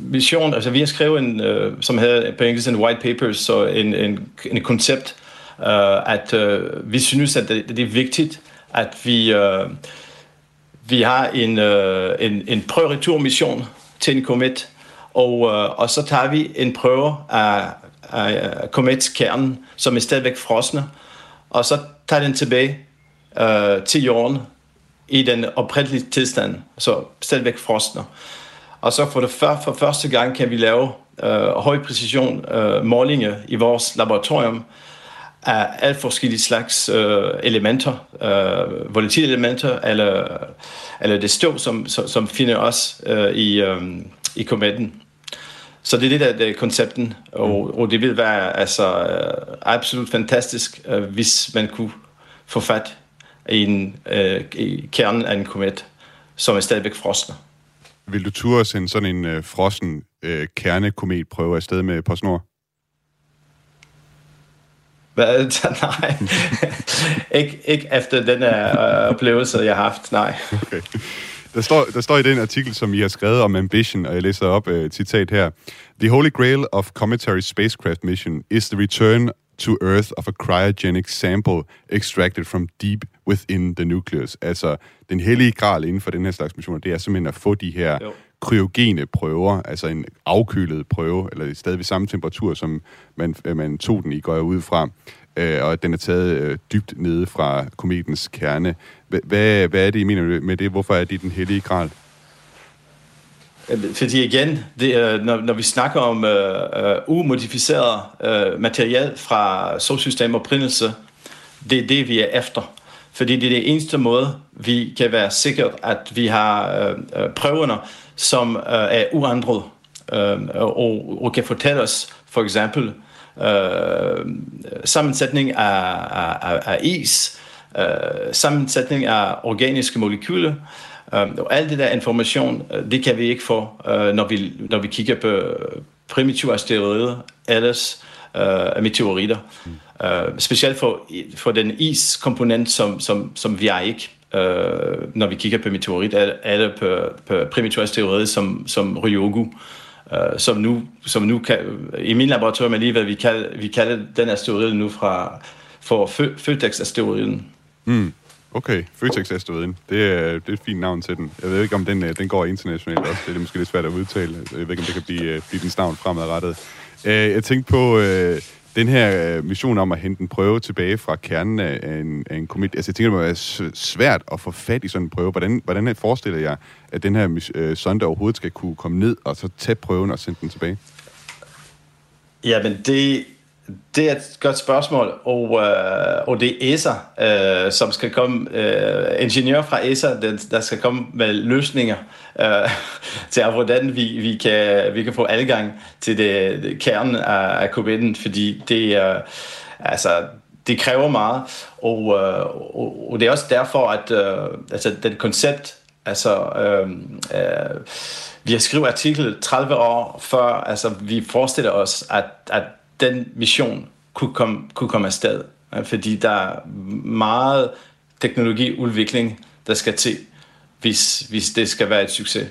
mission, altså vi har skrevet en, uh, som hedder på engelsk en white paper, så en, en, en koncept, uh, at uh, vi synes, at det, det er vigtigt, at vi, uh, vi har en, uh, en, en prøvereturmission til en komet, og, uh, og så tager vi en prøve af, af kometskernen, som er stadigvæk frosne, og så tager den tilbage uh, til jorden i den oprindelige tilstand, så stadigvæk frosne. Og så for, det før, for første gang kan vi lave øh, høj præcision øh, målinger i vores laboratorium af alt forskellige slags øh, elementer, øh, volatile elementer, eller, eller det støv, som, som, som finder os øh, i, øh, i kometen. Så det er det, der det er koncepten, og, og det vil være altså, øh, absolut fantastisk, øh, hvis man kunne få fat i, en, øh, i kernen af en komet, som er stadigvæk frosne. Vil du turde sende sådan en øh, frossen øh, kernekometprøve afsted med PostNord? Hvad? Nej. ikke, ikke efter den her øh, oplevelse, jeg har haft, nej. Okay. Der står, der står i den artikel, som I har skrevet om Ambition, og jeg læser op et uh, citat her. The holy grail of cometary spacecraft mission is the return to Earth of a cryogenic sample extracted from deep within the nucleus. Altså, den hellige gral inden for den her slags missioner, det er simpelthen at få de her jo. kryogene prøver, altså en afkølet prøve, eller stadig ved samme temperatur, som man, man tog den i, går jeg ud fra, øh, og den er taget øh, dybt nede fra kometens kerne. Hvad, hvad er det, I mener med det? Hvorfor er det den hellige gral? Øh, fordi igen, det, når, når vi snakker om øh, øh, umodificeret øh, materiale fra solsystem oprindelse, det er det, vi er efter. Fordi det er det eneste måde, vi kan være sikre, at vi har øh, øh, prøverne, som øh, er uændret, øh, og, og kan fortælle os, for eksempel, øh, sammensætning af, af, af is, øh, sammensætning af organiske molekyler, øh, Øhm, og alt det der information, øh, det kan vi ikke få, øh, når, vi, når vi kigger på primitive asteroider, ellers uh, øh, meteoritter. Mm. Uh, specielt for, for den iskomponent, som, som, som vi er ikke, uh, når vi kigger på meteorit, eller på, på primitive asteroider som, som Ryugu. Uh, som nu, som nu kan, i min laboratorium alligevel, vi kalder, vi kalder den asteroide nu fra, for Føtex-asteroiden. Mm. Okay, Føtex Asteroiden. Det er, det er et fint navn til den. Jeg ved ikke, om den, øh, den går internationalt også. Det er måske lidt svært at udtale. Jeg ved ikke, om det kan blive, øh, blive dens navn fremadrettet. Øh, jeg tænkte på øh, den her mission om at hente en prøve tilbage fra kernen af en, af en komit. Altså, jeg tænker, det må være svært at få fat i sådan en prøve. Hvordan, hvordan forestiller jeg, at den her øh, sonde overhovedet skal kunne komme ned og så tage prøven og sende den tilbage? Ja, men det det er et godt spørgsmål, og, øh, og det er ESA, øh, som skal komme, øh, ingeniør fra ESA, der, der skal komme med løsninger øh, til, hvordan vi, vi, kan, vi kan få adgang til det, det kernen af, af covid fordi det, øh, altså, det kræver meget, og, øh, og, og det er også derfor, at øh, altså, den koncept, altså, øh, øh, vi har skrevet artikel 30 år før, altså vi forestiller os, at, at den mission kunne komme, kunne komme afsted. Fordi der er meget teknologiudvikling, der skal til, hvis, hvis det skal være et succes.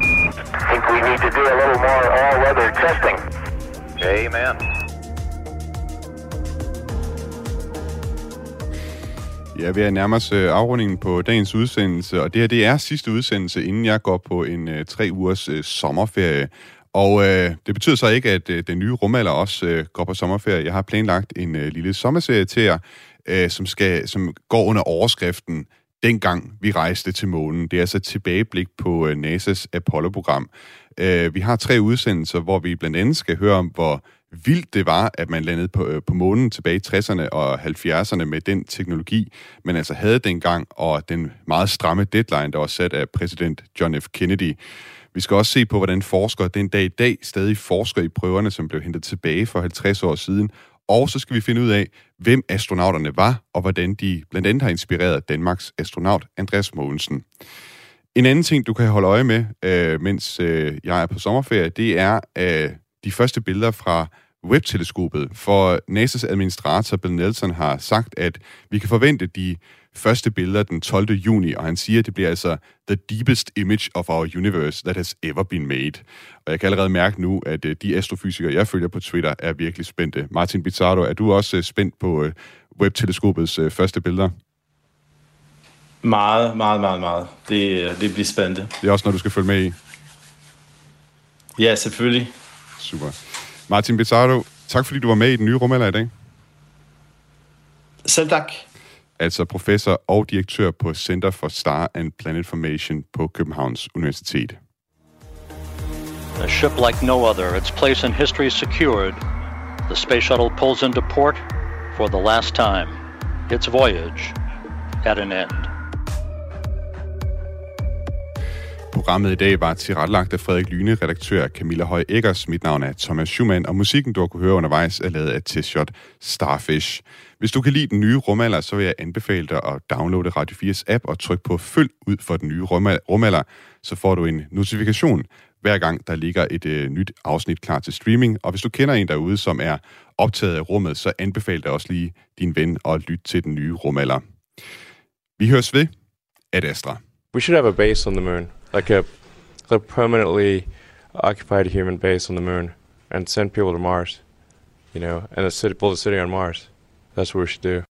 I think we need to do a little more all-weather testing. Amen. Ja, vi er nærmest øh, afrundingen på dagens udsendelse, og det her det er sidste udsendelse, inden jeg går på en uh, tre ugers uh, sommerferie. Og øh, det betyder så ikke, at øh, den nye rumalder også øh, går på sommerferie. Jeg har planlagt en øh, lille sommerserie til jer, øh, som, skal, som går under overskriften Dengang vi rejste til månen. Det er altså et tilbageblik på øh, NASA's Apollo-program. Øh, vi har tre udsendelser, hvor vi blandt andet skal høre om, hvor vildt det var, at man landede på, øh, på månen tilbage i 60'erne og 70'erne med den teknologi, man altså havde dengang, og den meget stramme deadline, der var sat af præsident John F. Kennedy. Vi skal også se på, hvordan forskere den dag i dag stadig forsker i prøverne, som blev hentet tilbage for 50 år siden, Og så skal vi finde ud af, hvem astronauterne var, og hvordan de blandt andet har inspireret Danmarks astronaut Andreas Mogensen. En anden ting, du kan holde øje med, øh, mens øh, jeg er på sommerferie, det er øh, de første billeder fra Webb-teleskopet. For NASA's administrator Bill Nelson har sagt, at vi kan forvente de første billeder den 12. juni, og han siger, at det bliver altså the deepest image of our universe that has ever been made. Og jeg kan allerede mærke nu, at øh, de astrofysikere, jeg følger på Twitter, er virkelig spændte. Martin Bizzardo, er du også øh, spændt på øh, Webb-teleskopets første billeder? Meget, meget, meget, meget. Det, det bliver spændende. Det er også noget, du skal følge med i? Ja, selvfølgelig. Super. Martin Bizzardo, tak fordi du var med i den nye rumalder i dag. Selv tak. Altså professor og direktør på Center for Star and Planet Formation på Københavns Universitet. A ship like no other, its place in history secured, the space shuttle pulls into port for the last time. Its voyage at an end. Programmet i dag var tilrettelagt af Frederik Lyne, redaktør Camilla Høj Eggers. Mit navn er Thomas Schumann, og musikken, du har kunne høre undervejs, er lavet af T-Shot Starfish. Hvis du kan lide den nye rumalder, så vil jeg anbefale dig at downloade Radio 4's app og trykke på følg ud for den nye rumalder, så får du en notifikation hver gang der ligger et øh, nyt afsnit klar til streaming. Og hvis du kender en derude, som er optaget af rummet, så anbefal dig også lige din ven at lytte til den nye rumalder. Vi høres ved. Ad Astra. We should have a base on the moon. Like a, a permanently occupied human base on the moon and send people to Mars, you know, and a city, build a city on Mars. That's what we should do.